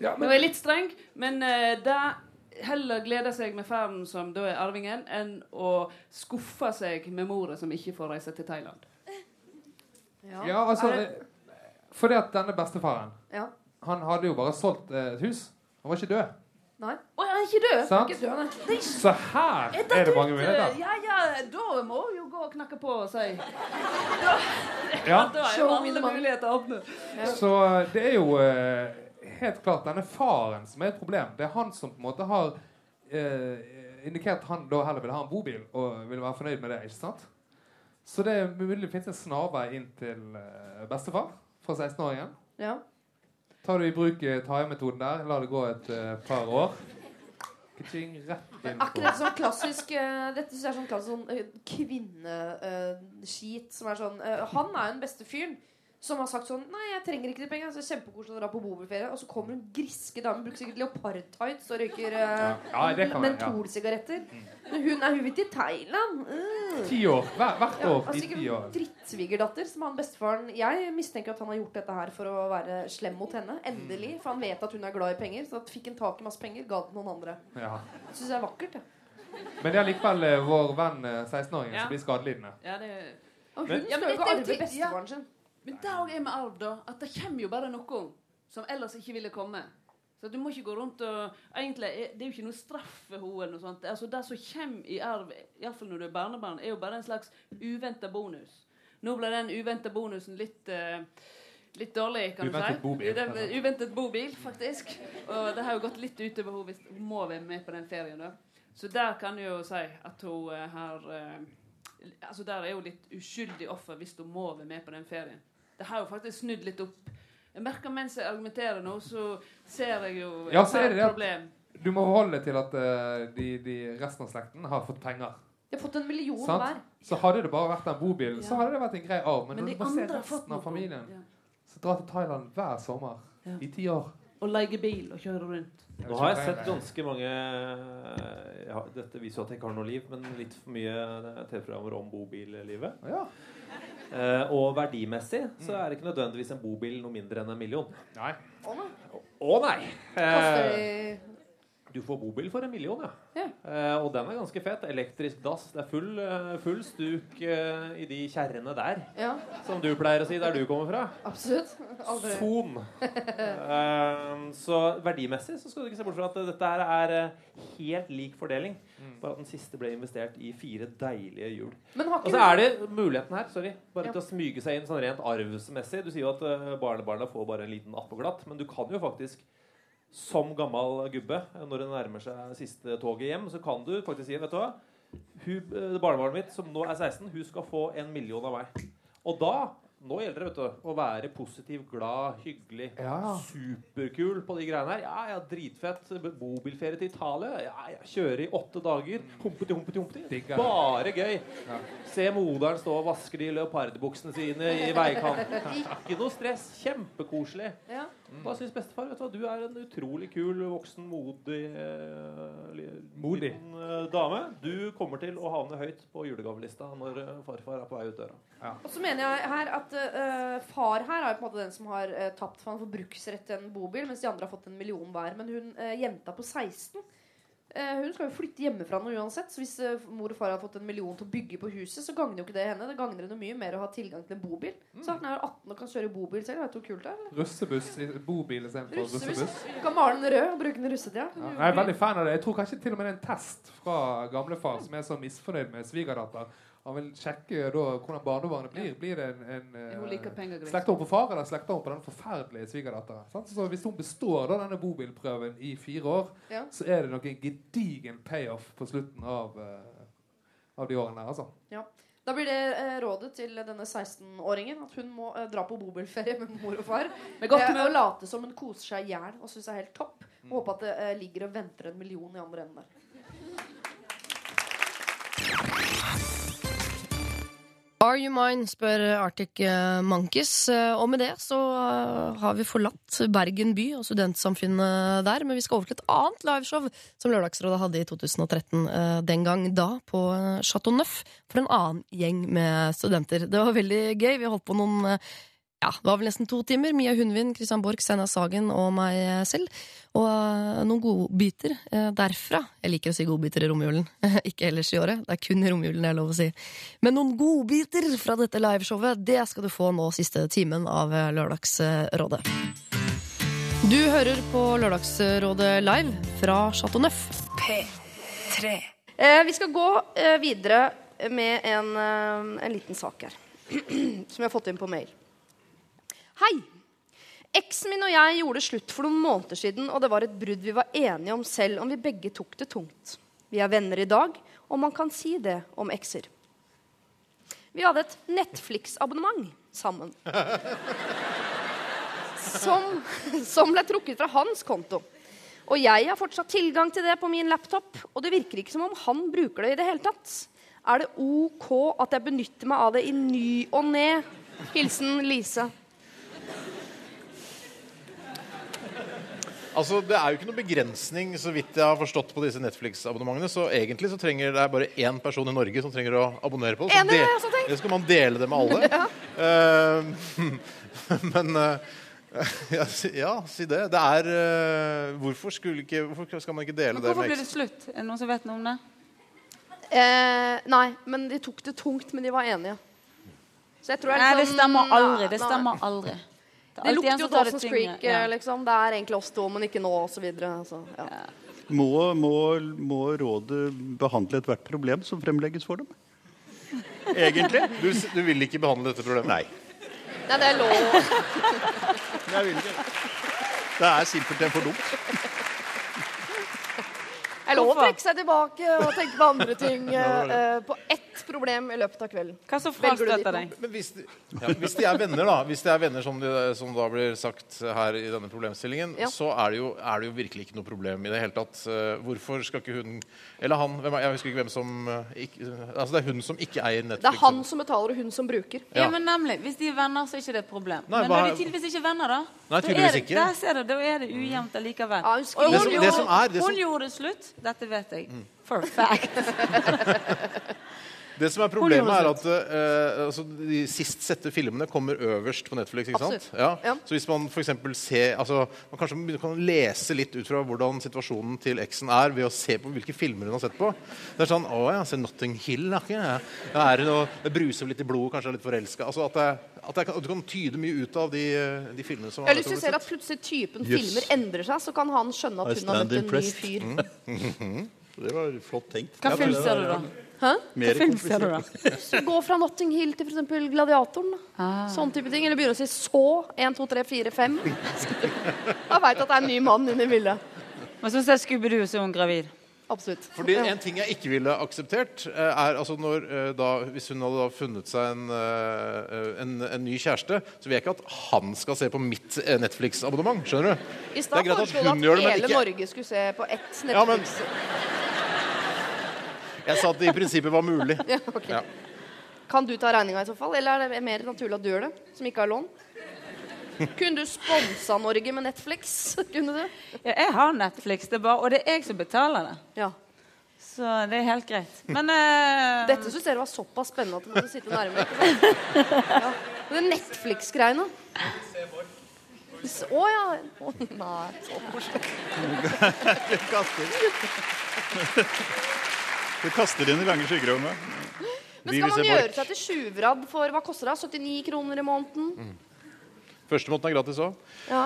Ja, Nå er jeg litt streng, men uh, det heller glede seg med faren som da er arvingen, enn å skuffe seg med mora som ikke får reise til Thailand. Ja, altså Er det- eh, Fordi at denne bestefaren Ja. Han hadde jo bare solgt eh, et hus. Han var ikke død. Nei. Å, han er ikke død? Sant? Ikke død, nei. Så her er det mange muligheter. Ja, ja, da må hun jo gå og knakke på og si Ja. Da er jo alle muligheter åpne. Så eh, det er jo uh, helt klart denne faren som er et problem. Det er han som på en måte har uh, indikert at han da heller vil ha en bobil og vil være fornøyd med det. ikke sant? Så det er mulig det finnes en snarvei inn til uh, bestefar for 16-åringen. Ja. Tar du i bruk eh, Taia-metoden der, la det gå et uh, par år. Dette sånn klassisk uh, Dette synes jeg er sånn klassisk sånn, uh, kvinneskit som er sånn Han er jo den beste fyren som har sagt sånn Nei, jeg trenger ikke de pengene. Så kjempekoselig å dra på bobilferie. Og så kommer hun griske dame, bruker sikkert leopardtights og røyker uh, Ja, ja, mentolsigaretter. ja. Men hun er hun vil til Thailand. Mm. Ti år. Hvert, hvert Ja, år altså i ikke drittsvigerdatter som han bestefaren Jeg mistenker at han har gjort dette her for å være slem mot henne. Endelig. For han vet at hun er glad i penger. Så at fikk han tak i masse penger, ga det til noen andre. Ja. Syns jeg er vakkert. Ja. Men det er likevel eh, vår venn eh, 16-åringen Ja. som blir skadelidende. Ja, det Og hun Men- skal jo ikke arve bestefaren sin. Men det òg er med arv, da. At det kommer jo bare noe som ellers ikke ville komme. Så du må ikke gå rundt og Egentlig det er jo ikke noe straff for henne. eller noe sånt. Altså, det som kommer i arv, iallfall når du er barnebarn, er jo bare en slags uventa bonus. Nå ble den uventa bonusen litt uh, Litt dårlig, kan Uventet du si. bobil, Det altså. Uventet bobil, faktisk. Og det har jo gått litt utover henne hvis hun må være med på den ferien. da. Så der kan du jo si at hun uh, har uh, Altså Der er hun litt uskyldig offer hvis hun må være med på den ferien. Det har jo faktisk snudd litt opp. Jeg merker Mens jeg argumenterer nå, så ser jeg jo Ja, så er det et problem. du må holde deg til at uh, de, de resten av slekten har fått penger. De har fått en million Sant? hver. Så hadde det bare vært den bobilen, så hadde det vært en grei arv. Men, Men de du må se andre har fått resten av noe. familien Ja. Så drar til Thailand hver sommer Ja. i ti år Og leie bil og kjøre rundt. Nå har jeg sett ganske mange ja, Dette viser jo at jeg ikke har noe liv, men litt for mye eh, TV-programmer om bobillivet. Ja. Eh, og verdimessig så er det ikke nødvendigvis en bobil noe mindre enn en million. Nei. Å nei. Å nei! Eh, du får bobil for en million, ja. Ja. Eh, og den er ganske fet. Elektrisk dass. Det er full, eh, full stuk eh, i de kjerrene der, Ja, som du pleier å si der du kommer fra. absolutt. Aldri. Son. Eh, så verdimessig så skal du ikke se bort fra at dette her er eh, helt lik fordeling. Bare at den siste ble investert i fire deilige hjul. Og så er det muligheten her sorry, bare Ja. til å smyge seg inn sånn rent arvsmessig. Du sier jo at barnebarna får bare en liten attpåklatt, men du kan jo faktisk som gammel gubbe, når det nærmer seg siste toget hjem, så kan du faktisk si vet du hva? Hun, eh, barnebarnet mitt, som nå er 16, hun skal få en million av meg. Og da nå gjelder det vet du, å være positiv, glad, hyggelig, Ja. superkul på de greiene her. Ja, ja, dritfett. Bobilferie til Italia. Ja, ja, Kjøre i åtte dager. Humpeti, humpeti, humpeti. Bare gøy. Ja. Se moderen stå og vaske de leopardbuksene sine i veikanten. Ikke noe stress. Kjempekoselig. Ja. Da syns bestefar vet du hva, du er en utrolig kul, voksen, modig, eh, Modig. liten eh, dame. Du kommer til å havne høyt på julegavelista når eh, farfar er på vei ut døra. Og så mener jeg her at eh, far her er jo på en måte den som har uh, tapt for han får bruksrett til en bobil, mens de andre har fått en million hver. Men hun eh, jenta på 16 eh, hun skal jo flytte hjemmefra nå uansett. Så hvis eh, mor og far har fått en million til å bygge på huset, så gagner jo ikke det henne. Det gagner henne mye mer å ha tilgang til en bobil. Så han er 18 og kan kjøre bobil selv. Vet du hvor kult det er? eller? Russebuss i bobil istedenfor Russebuss. russebuss. Du kan male den rød og bruke den i russetida. Ja, jeg er veldig fan av det. Jeg tror kanskje til og med det er en test fra gamlefar som er så misfornøyd med svigerdatter. Han vil sjekke da hvordan barnebarnet blir. Blir det en, en eh, greit. slekter hun på far, eller slekter hun på den forferdelige svigerdatteren? Så hvis hun består da denne bobilprøven i fire år, Ja. så er det nok en gedigen payoff på slutten av, uh, av de årene der, altså. Ja. Da blir det eh, rådet til denne 16-åringen at hun må eh, dra på bobilferie med mor og far. Med godt med å late som hun koser seg i hjel og syns det er helt topp. Og håpe at det eh, ligger og venter en million i andre enden der. Are you mine? spør Arctic eh, Monkeys. Eh, Og med det så eh, har vi forlatt Bergen by og studentsamfunnet der. Men vi skal over til et annet liveshow som Lørdagsrådet hadde i 2013. eh, Den gang da på Chateau Neuf for en annen gjeng med studenter. Det var veldig gøy. Vi holdt på noen ja, det var vel nesten to timer. Mia Hundvin, Christian Borch, Steinar Sagen og meg selv. Og noen godbiter eh, derfra. Jeg liker å si godbiter i romjulen, ikke ellers i året. Det er kun i romjulen det er lov å si. Men noen godbiter fra dette liveshowet, det skal du få nå siste timen av eh, Lørdagsrådet. Du hører på Lørdagsrådet live fra Chateau Neuf. P3. Eh, vi skal gå eh, videre med en, eh, en liten sak her. som jeg har fått inn på mail. Hei! Eksen min og jeg gjorde slutt for noen måneder siden, og det var et brudd vi var enige om selv om vi begge tok det tungt. Vi er venner i dag, og man kan si det om ekser. Vi hadde et Netflix-abonnement sammen. Som, som ble trukket fra hans konto. Og jeg har fortsatt tilgang til det på min laptop, og det virker ikke som om han bruker det i det hele tatt. Er det OK at jeg benytter meg av det i ny og ne? Hilsen Lise. Altså, Det er jo ikke noe begrensning så vidt jeg har forstått på disse Netflix-abonnementene. Så egentlig så trenger det er bare én person i Norge som trenger å abonnere på det. Så Enig, det- jeg skal man dele det med alle. Eh, men eh, ja, si, ja, si det. Det er eh, hvorfor, ikke, hvorfor skal man ikke dele det det hvorfor blir ble det slutt? Er det noen som vet noe om det? Eh, nei, men de tok det tungt, men de var enige. Så jeg tror Nei, det sånn- stemmer aldri. Det stemmer aldri. Det er Det lukter jo Dawson's. Creek. Ja. Liksom. Det er egentlig oss to, men ikke nå, osv. Så, ja. Må, må, må rådet behandle ethvert problem som fremlegges for dem? Egentlig. Du, du vil ikke behandle dette problemet? Nei. Nei, det er lov. Jeg vil ikke. Det er simpelthen for dumt. Det er lov å trekke seg tilbake og tenke på andre ting. Eh, på ett problem i løpet av kvelden. Hva så Velger du frastøter deg? Men hvis de, ja, hvis de er venner, da, hvis de er venner som, de, som da blir sagt her i denne problemstillingen, Ja. så er det, jo, er det jo virkelig ikke noe problem i det hele tatt. Eh, hvorfor skal ikke hun Eller han, hvem er, jeg husker ikke hvem som eh, ikke, Altså det er hun som ikke eier Netflix. Det er han som betaler, og hun som bruker. Ja. Ja. men nemlig, Hvis de er venner, så er ikke det et problem. Nei, men hva- når de tydeligvis ikke er venner, da? Nei, da tydeligvis er det, ikke. Der ser du, da er det ujevnt allikevel. Ja, hun Og hun, Det hun, som- gjorde, det som er- det hun som- gjorde det slutt. Dette vet jeg. For a fact. Det som er problemet, er at uh, altså, de sist sette filmene kommer øverst på Netflix. ikke sant? Ja. Ja. Så hvis man for ser altså, Man kanskje kan lese litt ut fra hvordan situasjonen til eksen er, ved å se på hvilke filmer hun har sett på. Det er sånn Å ja, se Notting Hill, da. Ja. Ja, er det, noe, det bruser litt i blodet, kanskje er litt forelska. Altså, at, det- at, det kan- at du kan tyde mye ut av de, de filmene som Jeg har lyst til å se at plutselig typen Yes. filmer endrer seg, så kan han skjønne at hun har møtt en ny fyr. Mm. Det var flott tenkt. Hva Ja, film ser du, da? Hæ? Mer Hva film ser du, da? Så gå fra Notting Hill til f.eks. Gladiatoren. Ah. Sånn type ting. Eller begynne å si så. 1, 2, 3, 4, 5. Jeg veit at det er en ny mann inne i bildet. Men så jeg Scooby-Doo, som gravid. Absolutt. Fordi En ting jeg ikke ville akseptert, eh, er altså når, eh, da, hvis hun hadde da funnet seg en, eh, en, en ny kjæreste, så vil jeg ikke at han skal se på mitt Netflix-abonnement. Skjønner du? I Det stad foreslo du at hele ikke- Norge skulle se på ett Ja, men- Netflix. Jeg sa at det i prinsippet var mulig. Ja, okay. Ja. Kan du ta regninga i så fall, eller er det mer naturlig at du gjør det? Som ikke har lån? Kunne du sponsa Norge med Netflix? Kunne du? Ja, jeg har Netflix, det er bare, og det er jeg som betaler det. Ja. Så det er helt greit. Men uh... Dette syns dere var såpass spennende at du måtte sitte nærmere. Ja. Det Netflix-greiene. Å ja. Oh, nei, så koselig. Du kaster inn i lange skyggerommet. Men skal man gjøre seg til tjuvradd for hva koster det? 79 kroner i måneden? Første måneden er gratis òg. Ja.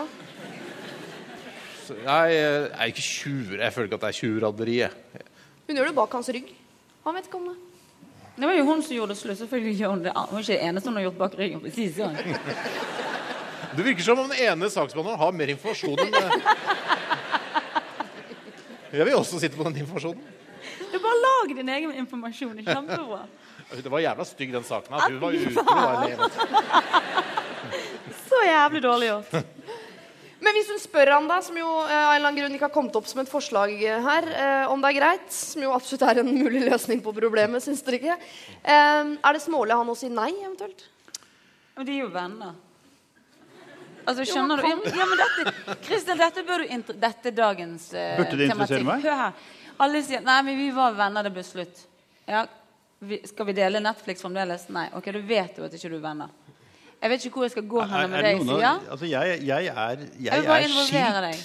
Nei, Jeg er ikke tjur. Jeg føler ikke at det er tjuvradderi. Hun gjør det bak hans rygg. Han vet ikke om det. det var jo hun som gjorde det slutt. Selvfølgelig gjør hun det. Hun er ikke den eneste hun har gjort bak ryggen. på å si det sånn. Virker som om den ene saksbehandleren har mer informasjon enn. Jeg vil også sitte på den informasjonen. Du bare lag din egen informasjon. Det er kjempebra. Det var jævla stygg, den saken. At Hun var ute og var elev. Så jævlig dårlig gjort. Men hvis hun spør han da, som jo eh, av en eller annen grunn ikke har kommet opp som et forslag her, eh, om det er greit, som jo absolutt er en mulig løsning på problemet, syns dere ikke? Eh, er det smålig av han å si nei, eventuelt? Men de er jo venner. Altså, skjønner jo, du? Ja, men dette, Kristel, dette bør du inter Dette er dagens eh, Burde det interessere tematikk. meg? Hør her. Alle sier Nei, men vi var venner, det ble slutt. Ja, vi, skal vi dele Netflix fremdeles? Nei. Ok, du vet jo at ikke du er venner. Jeg vet ikke hvor jeg skal gå hen med jeg noen altså jeg, jeg er, Jeg jeg vil bare er involvere deg.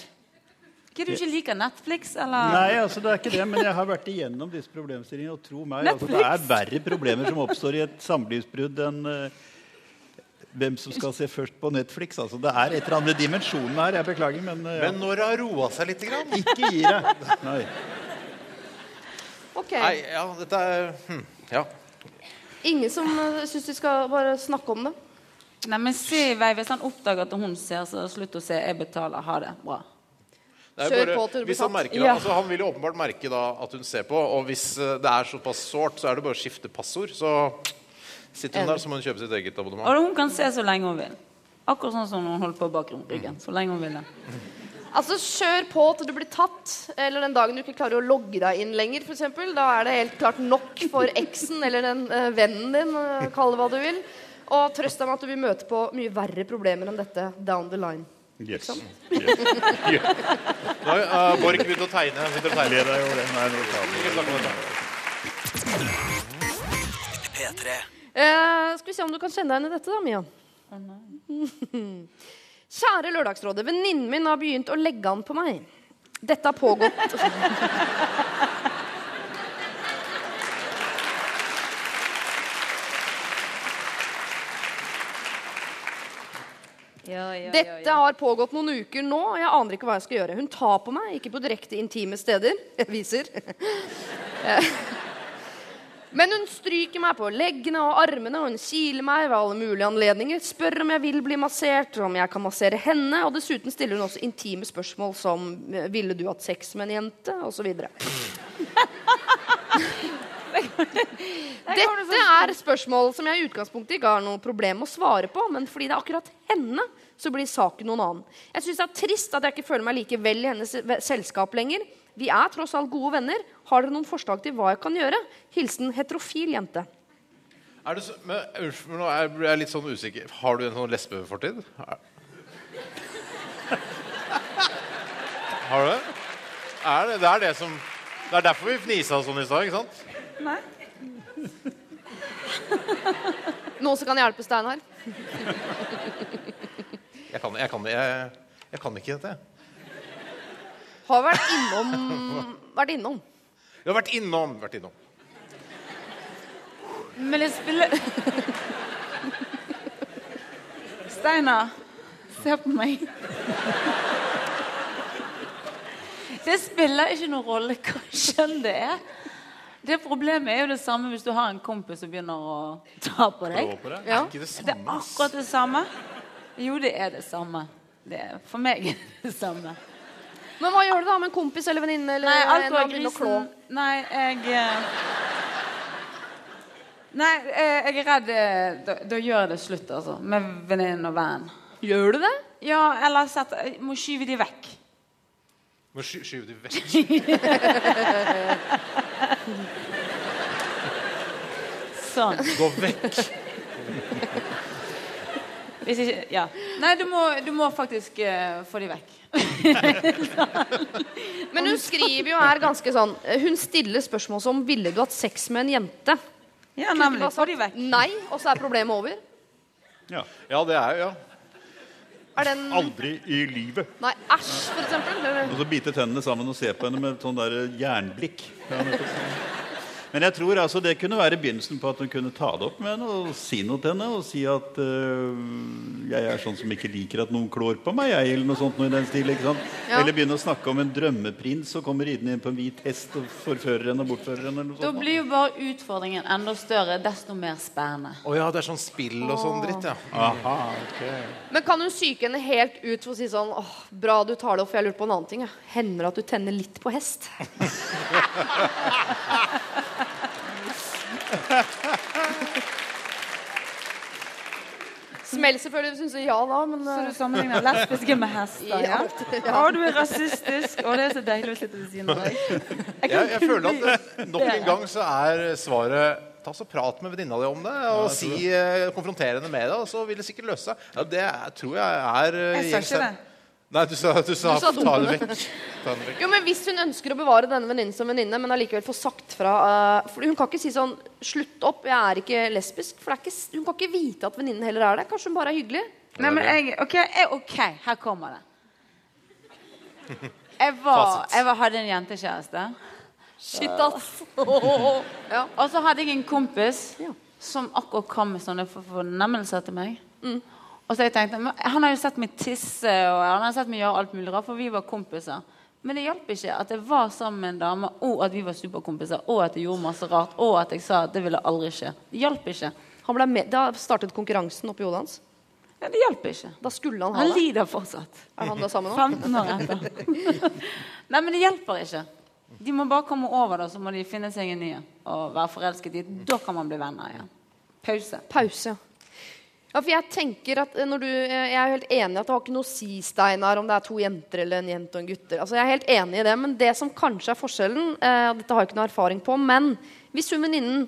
Ikke du ikke liker Netflix, eller? Nei, altså det er ikke det, men jeg har vært igjennom disse problemstillingene. Og tro meg, altså, det er verre problemer som oppstår i et samlivsbrudd enn uh, hvem som skal se først på Netflix. Altså, det er et eller annet med dimensjonen her. Jeg beklager, men, uh. Men når det har roa seg litt grann. Ikke gir jeg. Nei. Ok. Nei, ja, dette er hm, Ja. Ingen som uh, syns vi skal bare snakke om det? Nei, men se i vei. Hvis han oppdager at hun ser, så slutt å se. Jeg betaler. Ha det. Bra. Det Kjør bare, på til du blir hvis han, merker, Ja. altså, han vil jo åpenbart merke da, at hun ser på, og hvis eh, det er såpass sårt, så er det bare å skifte passord. Så sitter hun der, så må hun kjøpe sitt eget abonnement. Og hun kan se så lenge hun vil. Akkurat sånn som hun holder på bak ryggen. Så lenge hun vil det. Altså, Kjør på til du blir tatt, eller den dagen du ikke klarer å logge deg inn lenger. For eksempel. da er det helt klart nok for eksen eller den eh, vennen din, uh, kall det hva du vil. Og trøst deg med at du vil møte på mye verre problemer enn dette down the line. Yes. Da har uh, Borch begynt å tegne. Han sitter og tegner. Det. Nei, nå tar vi Ikke snakk om dette. P3. Eh, skal vi se om du kan kjenne deg igjen i dette, da, Mia. Kjære Lørdagsrådet. Venninnen min har begynt å legge an på meg. Dette har pågått Dette har pågått noen uker nå, og jeg aner ikke hva jeg skal gjøre. Hun tar på meg, ikke på direkte intime steder. Jeg viser. Men hun stryker meg på leggene og armene, og hun kiler meg ved alle mulige anledninger. Spør om jeg vil bli massert, om jeg kan massere henne. Og dessuten stiller hun også intime spørsmål som eh, 'Ville du hatt sex med en jente?' osv. Dette er spørsmål som jeg i utgangspunktet ikke har noe problem med å svare på, men fordi det er akkurat henne, så blir saken noen annen. Jeg syns det er trist at jeg ikke føler meg like vel i hennes selskap lenger. Vi er tross alt gode venner. Har dere noen forslag til hva jeg kan gjøre? Hilsen heterofil jente. Er det så, men, unnskyld, nå er jeg litt sånn usikker. Har du en sånn lesbefortid? Har du det? Er det, det er det som Det er derfor vi fnisa sånn i stad, ikke sant? Nei. Noen som kan hjelpe Steinar? Jeg kan, jeg kan, jeg, jeg kan ikke dette. Har vært innom Vært innom. Du har vært innom. Vært innom. Men det spiller Steinar, se på meg. Det spiller ikke noen rolle hva kjønn det er. Det Problemet er jo det samme hvis du har en kompis som begynner å ta på deg. På det. Ja. Er ikke det det er akkurat det samme. Jo, det er det samme. Det er, for meg er det det samme. Men hva gjør du da med en kompis eller venninne? Eller Nei, alt en var grisen. Nei, jeg eh, Nei, eh, jeg er redd eh, da, da gjør jeg det slutt, altså. Med venninnen og vennen. Gjør du det? Ja, eller sett, jeg må skyve de vekk. Må sky, skyve de vekk. Sånn. Gå vekk. Hvis ikke Ja. Nei, du må, du må faktisk uh, få de vekk. Men hun skriver jo her ganske sånn Hun stiller spørsmål som Ville du hatt sex med en jente? Ja, nemlig. Få de vekk. Nei, og så er problemet over? Ja. Ja, det er ja. Er den Aldri i livet. Nei, æsj, for eksempel. Og så bite tennene sammen og se på henne med sånn der jernblikk. Ja. Men jeg tror altså det kunne være begynnelsen på at hun kunne ta det opp med henne og si noe til henne. Og si at øh, jeg er sånn som ikke liker at noen klår på meg. Jeg, eller noe sånt noe i den stil, ikke sant? Ja. Eller begynne å snakke om en drømmeprins som kommer ridende inn på en hvit hest og forfører henne og bortfører henne. Eller noe Da sånt. blir jo bare utfordringen enda større, desto mer spennende. Å ja, det er sånn spill og sånn dritt, ja. Aha, okay. Men kan hun psyke henne helt ut for å si sånn åh, Bra du tar det opp, for jeg lurte på en annen ting. Ja. Hender det at du tenner litt på hest? Smell selvfølgelig hvis hun sier ja da, men Så du sammenligner lesbiske med hester? Ja. Ja. Å, du er rasistisk. Å, det er så deilig å sitte ved siden av deg. Jeg, jeg føler at det, nok en gang så er svaret Ta så Prat med venninna di om det, og ja, si, eh, konfronter henne med det, og så vil det sikkert løse seg. Ja, det tror jeg er eh, Jeg sa ikke her. Nei, du sa, du sa, Du sa ta det vekk. Ta den vekk. Jo, men Hvis hun ønsker å bevare denne venninnen som venninne, men allikevel få sagt fra uh, For Hun kan ikke si sånn 'Slutt opp, jeg er ikke lesbisk'. For det er ikke, Hun kan ikke vite at venninnen heller er det. Kanskje hun bare er hyggelig? Nei, men jeg, ok, jeg, ok, her kommer det. Jeg, var, jeg var, hadde en jentekjæreste. Shit, ass. ja. Og så hadde jeg en kompis som akkurat kom med sånne for- fornemmelser til meg. Mm. Og så jeg tenkte, Han har jo sett meg tisse og han har sett meg gjøre alt mulig rart, for vi var kompiser. Men det hjalp ikke at jeg var sammen med en dame, og at vi var superkompiser, og at jeg gjorde masse rart, og at jeg sa at det ville aldri skje. Det hjalp ikke. Med, Da startet konkurransen oppi hodet hans? Ja, Det hjalp ikke. Da skulle han ha Han det? lider fortsatt. Er han da sammen nå? 15 år etter. Nei, men det hjelper ikke. De må bare komme over det, så må de finne seg en ny og være forelsket i. Da kan man bli venner igjen. Pause. Pause. Ja, for jeg tenker at eh, når du, eh, Jeg er helt enig i at det har ikke noe å si, Steinar, om det er to jenter eller en jente og en gutter. Altså, jeg er helt enig i det, Men det som kanskje er forskjellen eh, Dette har jeg ikke noe erfaring på, men hvis hun venninnen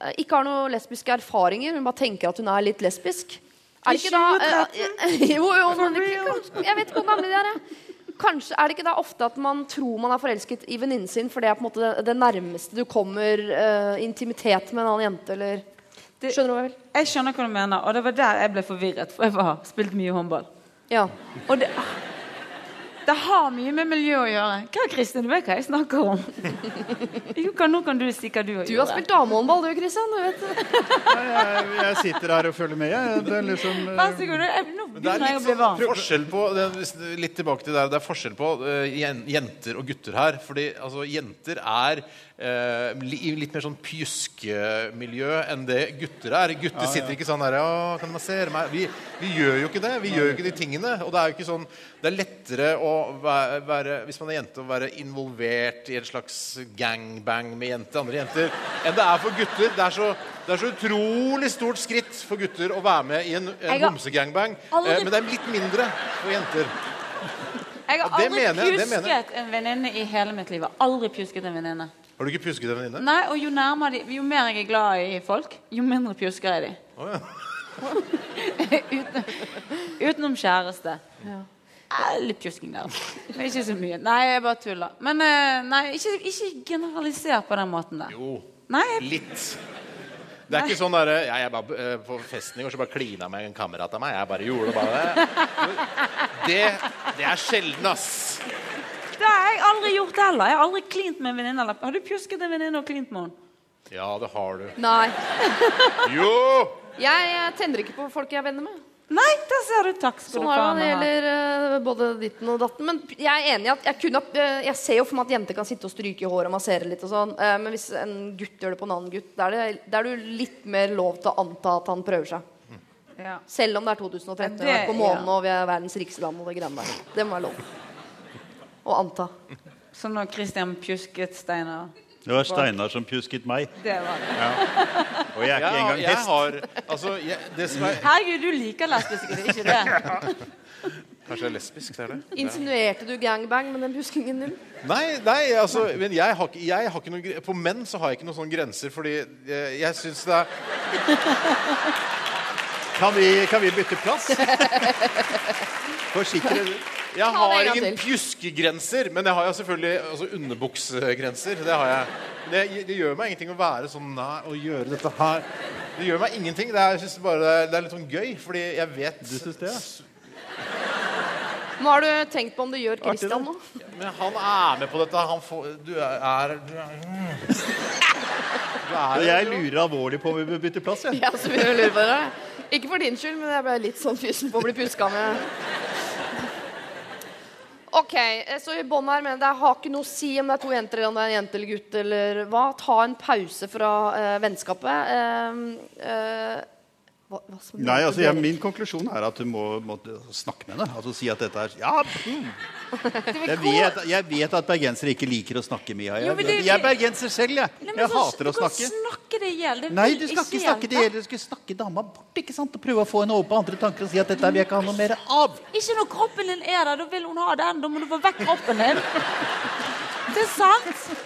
eh, ikke har noen lesbiske erfaringer, hun bare tenker at hun er litt lesbisk er det ikke da eh, Jo, jo, men ikke- Jeg vet ikke hvor gamle de er. jeg. Kanskje Er det ikke da ofte at man tror man er forelsket i venninnen sin, for det er på en måte det, det nærmeste du kommer eh, intimitet med en annen jente, eller Skjønner du hva jeg vil? Jeg skjønner hva du mener, og det var der jeg ble forvirret. For jeg har spilt mye håndball. Ja. Og det, det har mye med miljø å gjøre. Hva, Kristin, du vet hva jeg snakker om? Jo, kan, nå kan du si hva du har gjort. Du har spilt damehåndball, du, Kristian. Du vet. Jeg, jeg sitter her og følger med. Jeg. Det er liksom, eh, Vær så god. Nå er begynner jeg å bli sånn, varm. forskjell på det, er Litt tilbake til det, det er forskjell på uh, jenter og gutter her. Fordi altså, jenter er eh, litt mer sånn pjuskemiljø enn det gutter er. Gutter Ja, ja. sitter ikke sånn her «Å, kan du massere meg? Vi, vi gjør jo ikke det. Vi gjør jo ikke de tingene. Og det er jo ikke sånn Det er lettere å være, være, hvis man er jente, å være involvert i en slags gangbang med jenter, andre jenter enn det er for gutter. Det er så, det er så utrolig stort skritt for gutter å være med i en, en homsegangbang. aldri- Eh, men det er litt mindre for jenter. Jeg har aldri jeg. pjusket en venninne i hele mitt liv. Aldri pjusket en venninne. Har du ikke pjusket en venninne? Nei, og jo nærmere de, jo mer jeg er glad i folk, jo mindre pjusker jeg de. Oh, ja. Uten, utenom kjæreste. Ja. Litt pjusking der. Men ikke så mye. Nei, jeg bare tuller. Men eh, nei, ikke, ikke generaliser på den måten der. Jo, Nei, litt. Det er ikke sånn derre ja, jeg bare, eh, På festen i går så bare klina med en kamerat av meg. Jeg bare gjorde bare det. Det, det er sjelden, ass. Det har jeg aldri gjort heller. Jeg har aldri klint med en venninne. eller- Har du pjusket en venninne og klint med henne? Ja, det har du. Nei. Jo! Jeg, jeg tenner ikke på folk jeg er venner med. Nei, der ser du. Takk skal Sånn du er det ha. når det gjelder eh, både ditten og datten. Men jeg er enig i at jeg, kunne, eh, jeg ser jo for meg at jenter kan sitte og stryke i håret og massere litt. og sånn eh, Men hvis en gutt gjør det på en annen gutt, da er, det, er du litt mer lov til å anta at han prøver seg. Ja. Selv om det er 2013 det, og er på månen ja. og vi er verdens rikeste land. og det greiene der. Det må være lov å anta. Som når Christian pjusket Steinar. Det var Steinar som pjusket meg. Det var det. Og jeg er ikke Ja, engang hest. har, altså, jeg, det som er, Herregud, du liker lesbiske, det er ikke det? Kanskje jeg er lesbisk, det er det? Insinuerte du gangbang med den pjuskingen din? Nei, nei, altså Men jeg har, jeg har ikke noen På menn så har jeg ikke noen sånne grenser, fordi jeg, jeg syns det er Kan vi, kan vi bytte plass? Forsikre du. Jeg har ingen pjuskegrenser, men jeg har jo selvfølgelig altså, underbuksegrenser. Det har jeg. Det, det gjør meg ingenting å være sånn nei, å gjøre dette her. Det gjør meg ingenting. Det er, jeg synes bare det er, litt sånn gøy, fordi jeg vet Du syns det, ja? Nå har du tenkt på om det gjør Christian nå? Men han er med på dette. Han får Du er, du er, du er jeg lurer alvorlig på om vi bør bytte plass. Jeg. Ja, så begynner jeg å lure på det. Ikke for din skyld, men jeg ble litt sånn fysen på å bli pjuska med. Ok, eh, så i bånn her men det har ikke noe å si om det er to jenter eller om det er en jente eller gutt eller hva. Ta en pause fra eh, vennskapet. Eh, eh, hva, hva Nei, altså, jeg, Min konklusjon er at du må, må snakke med henne. Altså Si at dette er Ja, mm. Jeg, vet, jeg vet at bergensere ikke liker å snakke mye. Jeg, Jo, jeg, er bergenser selv, jeg. Nei, Jeg så- hater å Du kan snakke. det i hjel. Nei, du skal ikke snakke det hjelpe. gjelder. Du skal snakke dama bort ikke sant? og prøve å få henne over på andre tanker og si at dette vil jeg ikke ha noe mer av. Ikke når kroppen din er der. Da vil hun ha den. Da må du få vekk kroppen din. Det er sant.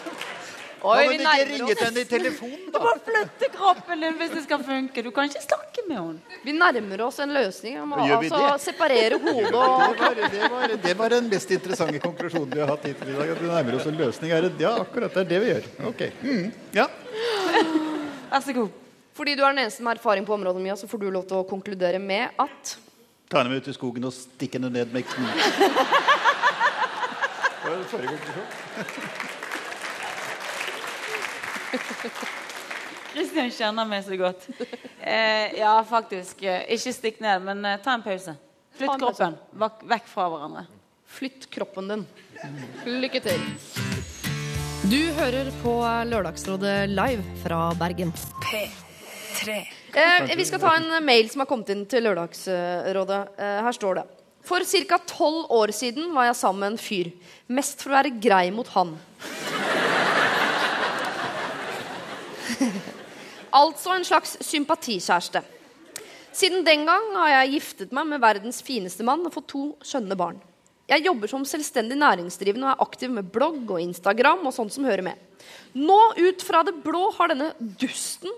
Oi, Hva vi du ikke ringet henne i telefonen, Du må flytte kroppen din hvis det skal funke. Du kan ikke snakke med henne. Vi nærmer oss en løsning. Vi må Gjør vi altså det? separere hodet Det og var, det, var, det var den mest interessante konklusjonen vi har hatt hittil i dag. At vi nærmer oss en løsning. Er det, ja, akkurat det er det vi gjør. Ok. Mm. Ja. Vær så god. Fordi du er den eneste med erfaring på området, Mia, så får du lov til å konkludere med at Ta henne med ut i skogen og stikk henne ned med kniv. Det var det forrige konklusjon? Kristian kjenner meg så godt. Eh, ja, faktisk. eh, Ikke stikk ned, men eh, ta en pause. Flytt kroppen vak- vekk fra hverandre. flytt kroppen din. Lykke til. Du hører på Lørdagsrådet live fra Bergen. P3. Eh, vi skal ta en mail som har kommet inn til Lørdagsrådet. Eh, her står det. For ca. tolv år siden var jeg sammen med en fyr. Mest for å være grei mot han. altså en slags sympatikjæreste. Siden den gang har jeg giftet meg med verdens fineste mann og fått to skjønne barn. Jeg jobber som selvstendig næringsdrivende og er aktiv med blogg og Instagram og sånt som hører med. Nå ut fra det blå har denne dusten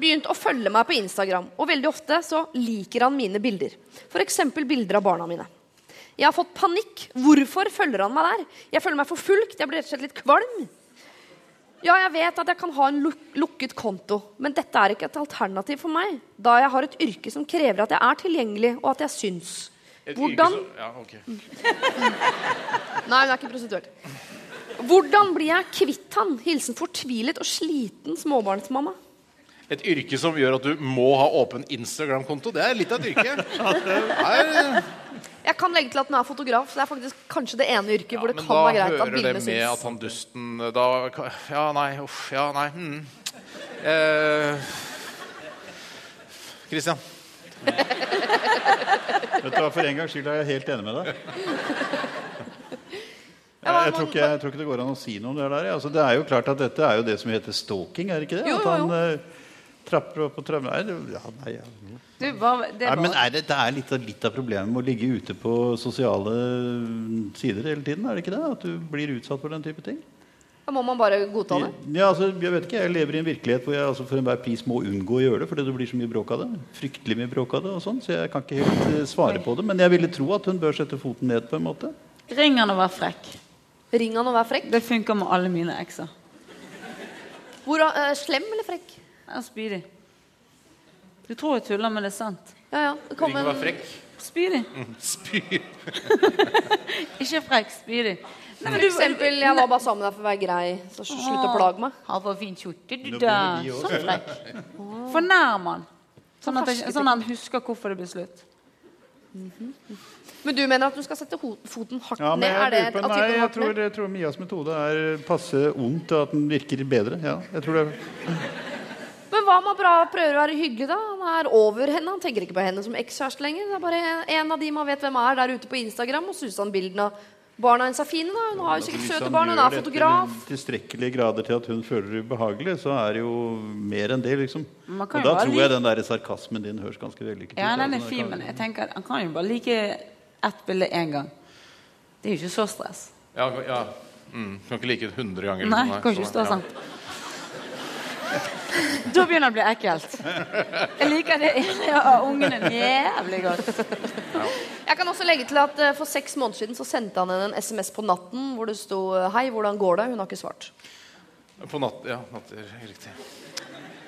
begynt å følge meg på Instagram, og veldig ofte så liker han mine bilder. F.eks. bilder av barna mine. Jeg har fått panikk. Hvorfor følger han meg der? Jeg føler meg forfulgt. Jeg blir rett og slett litt kvalm. Ja, jeg vet at jeg kan ha en luk lukket konto, men dette er ikke et alternativ for meg, da jeg har et yrke som krever at jeg er tilgjengelig, og at jeg syns. Et Hvordan yrke som- Ja, ok. Nei, hun er ikke prostituert. Hvordan blir jeg kvitt han? Hilsen fortvilet og sliten småbarnsmamma. Et yrke som gjør at du må ha åpen Instagram-konto. Det er litt av et yrke. Nei, Jeg kan legge til at han er fotograf. Det er faktisk kanskje det ene yrket hvor det kan være greit at hører det med syns. at han dusten da Ja, nei, uff. Ja, nei. Hmm. Eh, Christian. Vet du hva, For en gangs skyld er jeg helt enig med deg. jeg, tror ikke, jeg tror ikke det går an å si noe om det der. Altså, det er jo klart at dette er jo det som heter stalking, er det ikke det? Jo, jo, jo, han eh, trapper opp og trapper Nei, det, ja, nei, ja. Du, hva, det nei men er det, det er litt av, litt av problemet med å ligge ute på sosiale sider hele tiden, er det ikke det? At du blir utsatt for den type ting? Da må man bare godta det. Ja, altså, jeg vet ikke, jeg lever i en virkelighet hvor jeg altså, for enhver pris må unngå å gjøre det fordi det blir så mye bråk av det. Fryktelig mye bråk av det og sånn, så jeg kan ikke helt eh, svare på det. Men jeg ville tro at hun bør sette foten ned på en måte. Ring han og vær frekk. Ring han og vær frekk? Det funker med alle mine ekser. Hvor, uh, slem eller frekk? Jeg er spydig. Du tror jeg tuller, men det er sant. Ja, ja. Det kom Ring vær frekk. Spydig. Ikke frekk, spydig. Nei, For eksempel, jeg var bare sammen med deg for å være grei, så slutt å plage meg. Ha for fin kjorte, du da. Så. Frekk. Fornærm han. Sånn at, jeg- sånn at han husker hvorfor det ble slutt. Men du mener at du skal sette foten hardt Ja, men ned? Er det på- nei, jeg, tror, jeg tror Mias metode er passe ondt og at den virker bedre. Ja, jeg tror det. Men hva om han bra prøver å være hyggelig, da? Han er over henne. Han tenker ikke på henne som ekskjæreste lenger. Det er bare en, av de man vet hvem er der ute på Instagram, og synes han bildene av barna hennes er fine. Da. Hun har jo sikkert søte barn, hun gjør er det fotograf. til tilstrekkelige grader til at hun føler det ubehagelig, så er det jo mer enn det, liksom. Og da tror jeg like- den der sarkasmen din høres ganske vellykket ut. Ja, den er fin, men jeg tenker at han kan jo bare like ett bilde én gang. Det er jo ikke så stress. Ja, ja. Mm. Kan ikke like det 100 ganger. Nei, kan ikke stå ja. Da begynner det å bli ekkelt. Jeg liker det av ungene jævlig godt. Jeg kan også legge til at eh, For seks måneder siden så sendte han henne en SMS på natten hvor det sto 'Hei, hvordan går det?' Hun har ikke svart. På natt, ja, natter, riktig.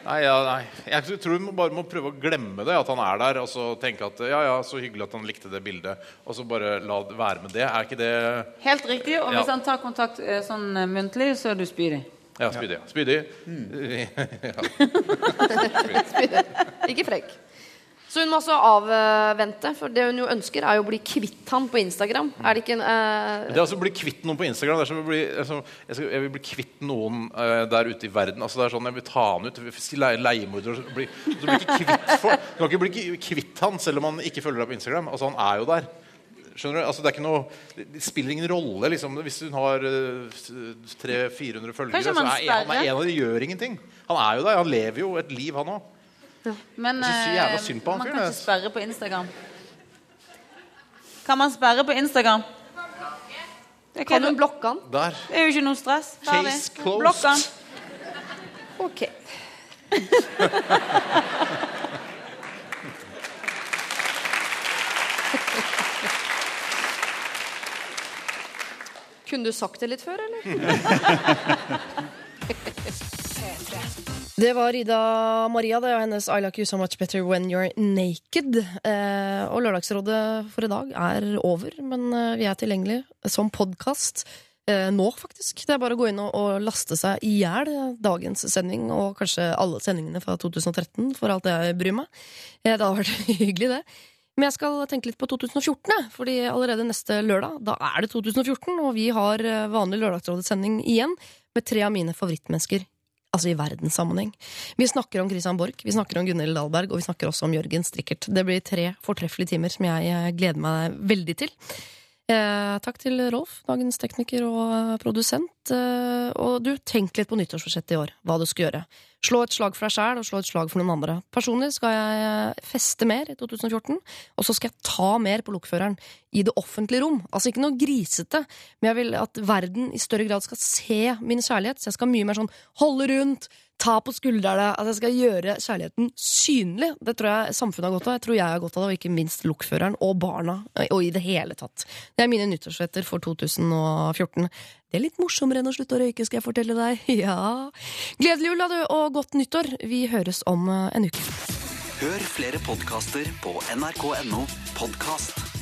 Nei, ja, nei. Jeg tror vi bare må prøve å glemme det, at han er der. Og så tenke at ja, ja, så hyggelig at han likte det bildet. Og så bare la det være med det. Er ikke det Helt riktig. Og Ja. hvis han tar kontakt eh, sånn eh, muntlig, så er du spydig. Ja, spydig. ja. Spydig. Mm. Ikke frekk. Så hun må også avvente, for det hun jo ønsker, er jo å bli kvitt han på Instagram. Er det ikke en uh... Det er altså å bli kvitt noen på Instagram. Det er som å bli, altså, jeg, skal, jeg vil bli kvitt noen uh, der ute i verden. Altså, det er sånn, Jeg vil ta han ut. Leie- leiemorder. så blir ikke Du kan ikke bli kvitt han selv om han ikke følger deg på Instagram. Altså, Han er jo der. Skjønner du? Altså, det, er ikke noe, det spiller ingen rolle liksom, hvis hun har uh, 300-400 følgere. Så er, han er en av de gjør ingenting. Han er jo der. Han lever jo et liv, han òg. Men eh, synd på han man kan ikke sperre på Instagram. Kan man sperre på Instagram? Det Kan hun blokke han? Der. Det er jo ikke noe stress. Ferdig. Case closed. Blokk han. Ok. Kunne du sagt det litt før, eller? Det var Ida Maria det, og hennes I Like You So Much Better When You're Naked. Eh, og Lørdagsrådet for i dag er over, men eh, vi er tilgjengelige som podkast. Eh, nå, faktisk. Det er bare å gå inn og, og laste seg i hjel dagens sending, og kanskje alle sendingene fra 2013, for alt jeg bryr meg. Eh, det hadde vært hyggelig, det. Men jeg skal tenke litt på 2014, fordi allerede neste lørdag, da er det 2014, og vi har eh, vanlig Lørdagsrådet-sending igjen, med tre av mine favorittmennesker altså i verdenssammenheng. Vi snakker om Christian Borch, vi snakker om Gunhild Dahlberg, og vi snakker også om Jørgen Strikkert. Det blir tre fortreffelige timer som jeg eh, gleder meg veldig til. Eh, takk til Rolf, dagens tekniker og eh, produsent. Eh, og du, tenk litt på nyttårsforsettet i år, hva du skal gjøre. Slå et slag for deg sjæl, og slå et slag for noen andre. Personlig skal jeg feste mer i 2014, og så skal jeg ta mer på lokføreren i det offentlige rom. Altså ikke noe grisete, men jeg vil at verden i større grad skal se min kjærlighet. Så jeg skal mye mer sånn holde rundt, ta på skuldrene, at jeg skal gjøre kjærligheten synlig. Det tror jeg samfunnet har godt av. Jeg tror jeg har godt av det, og ikke minst lokføreren og barna. Og i det hele tatt. Det er mine nyttårsretter for 2014. Det er litt morsommere enn å slutte å røyke, skal jeg fortelle deg. Ja. Gledelig jul, da, og godt nyttår. Vi høres om eh, en uke. Hør flere podkaster på nrk.no podkast.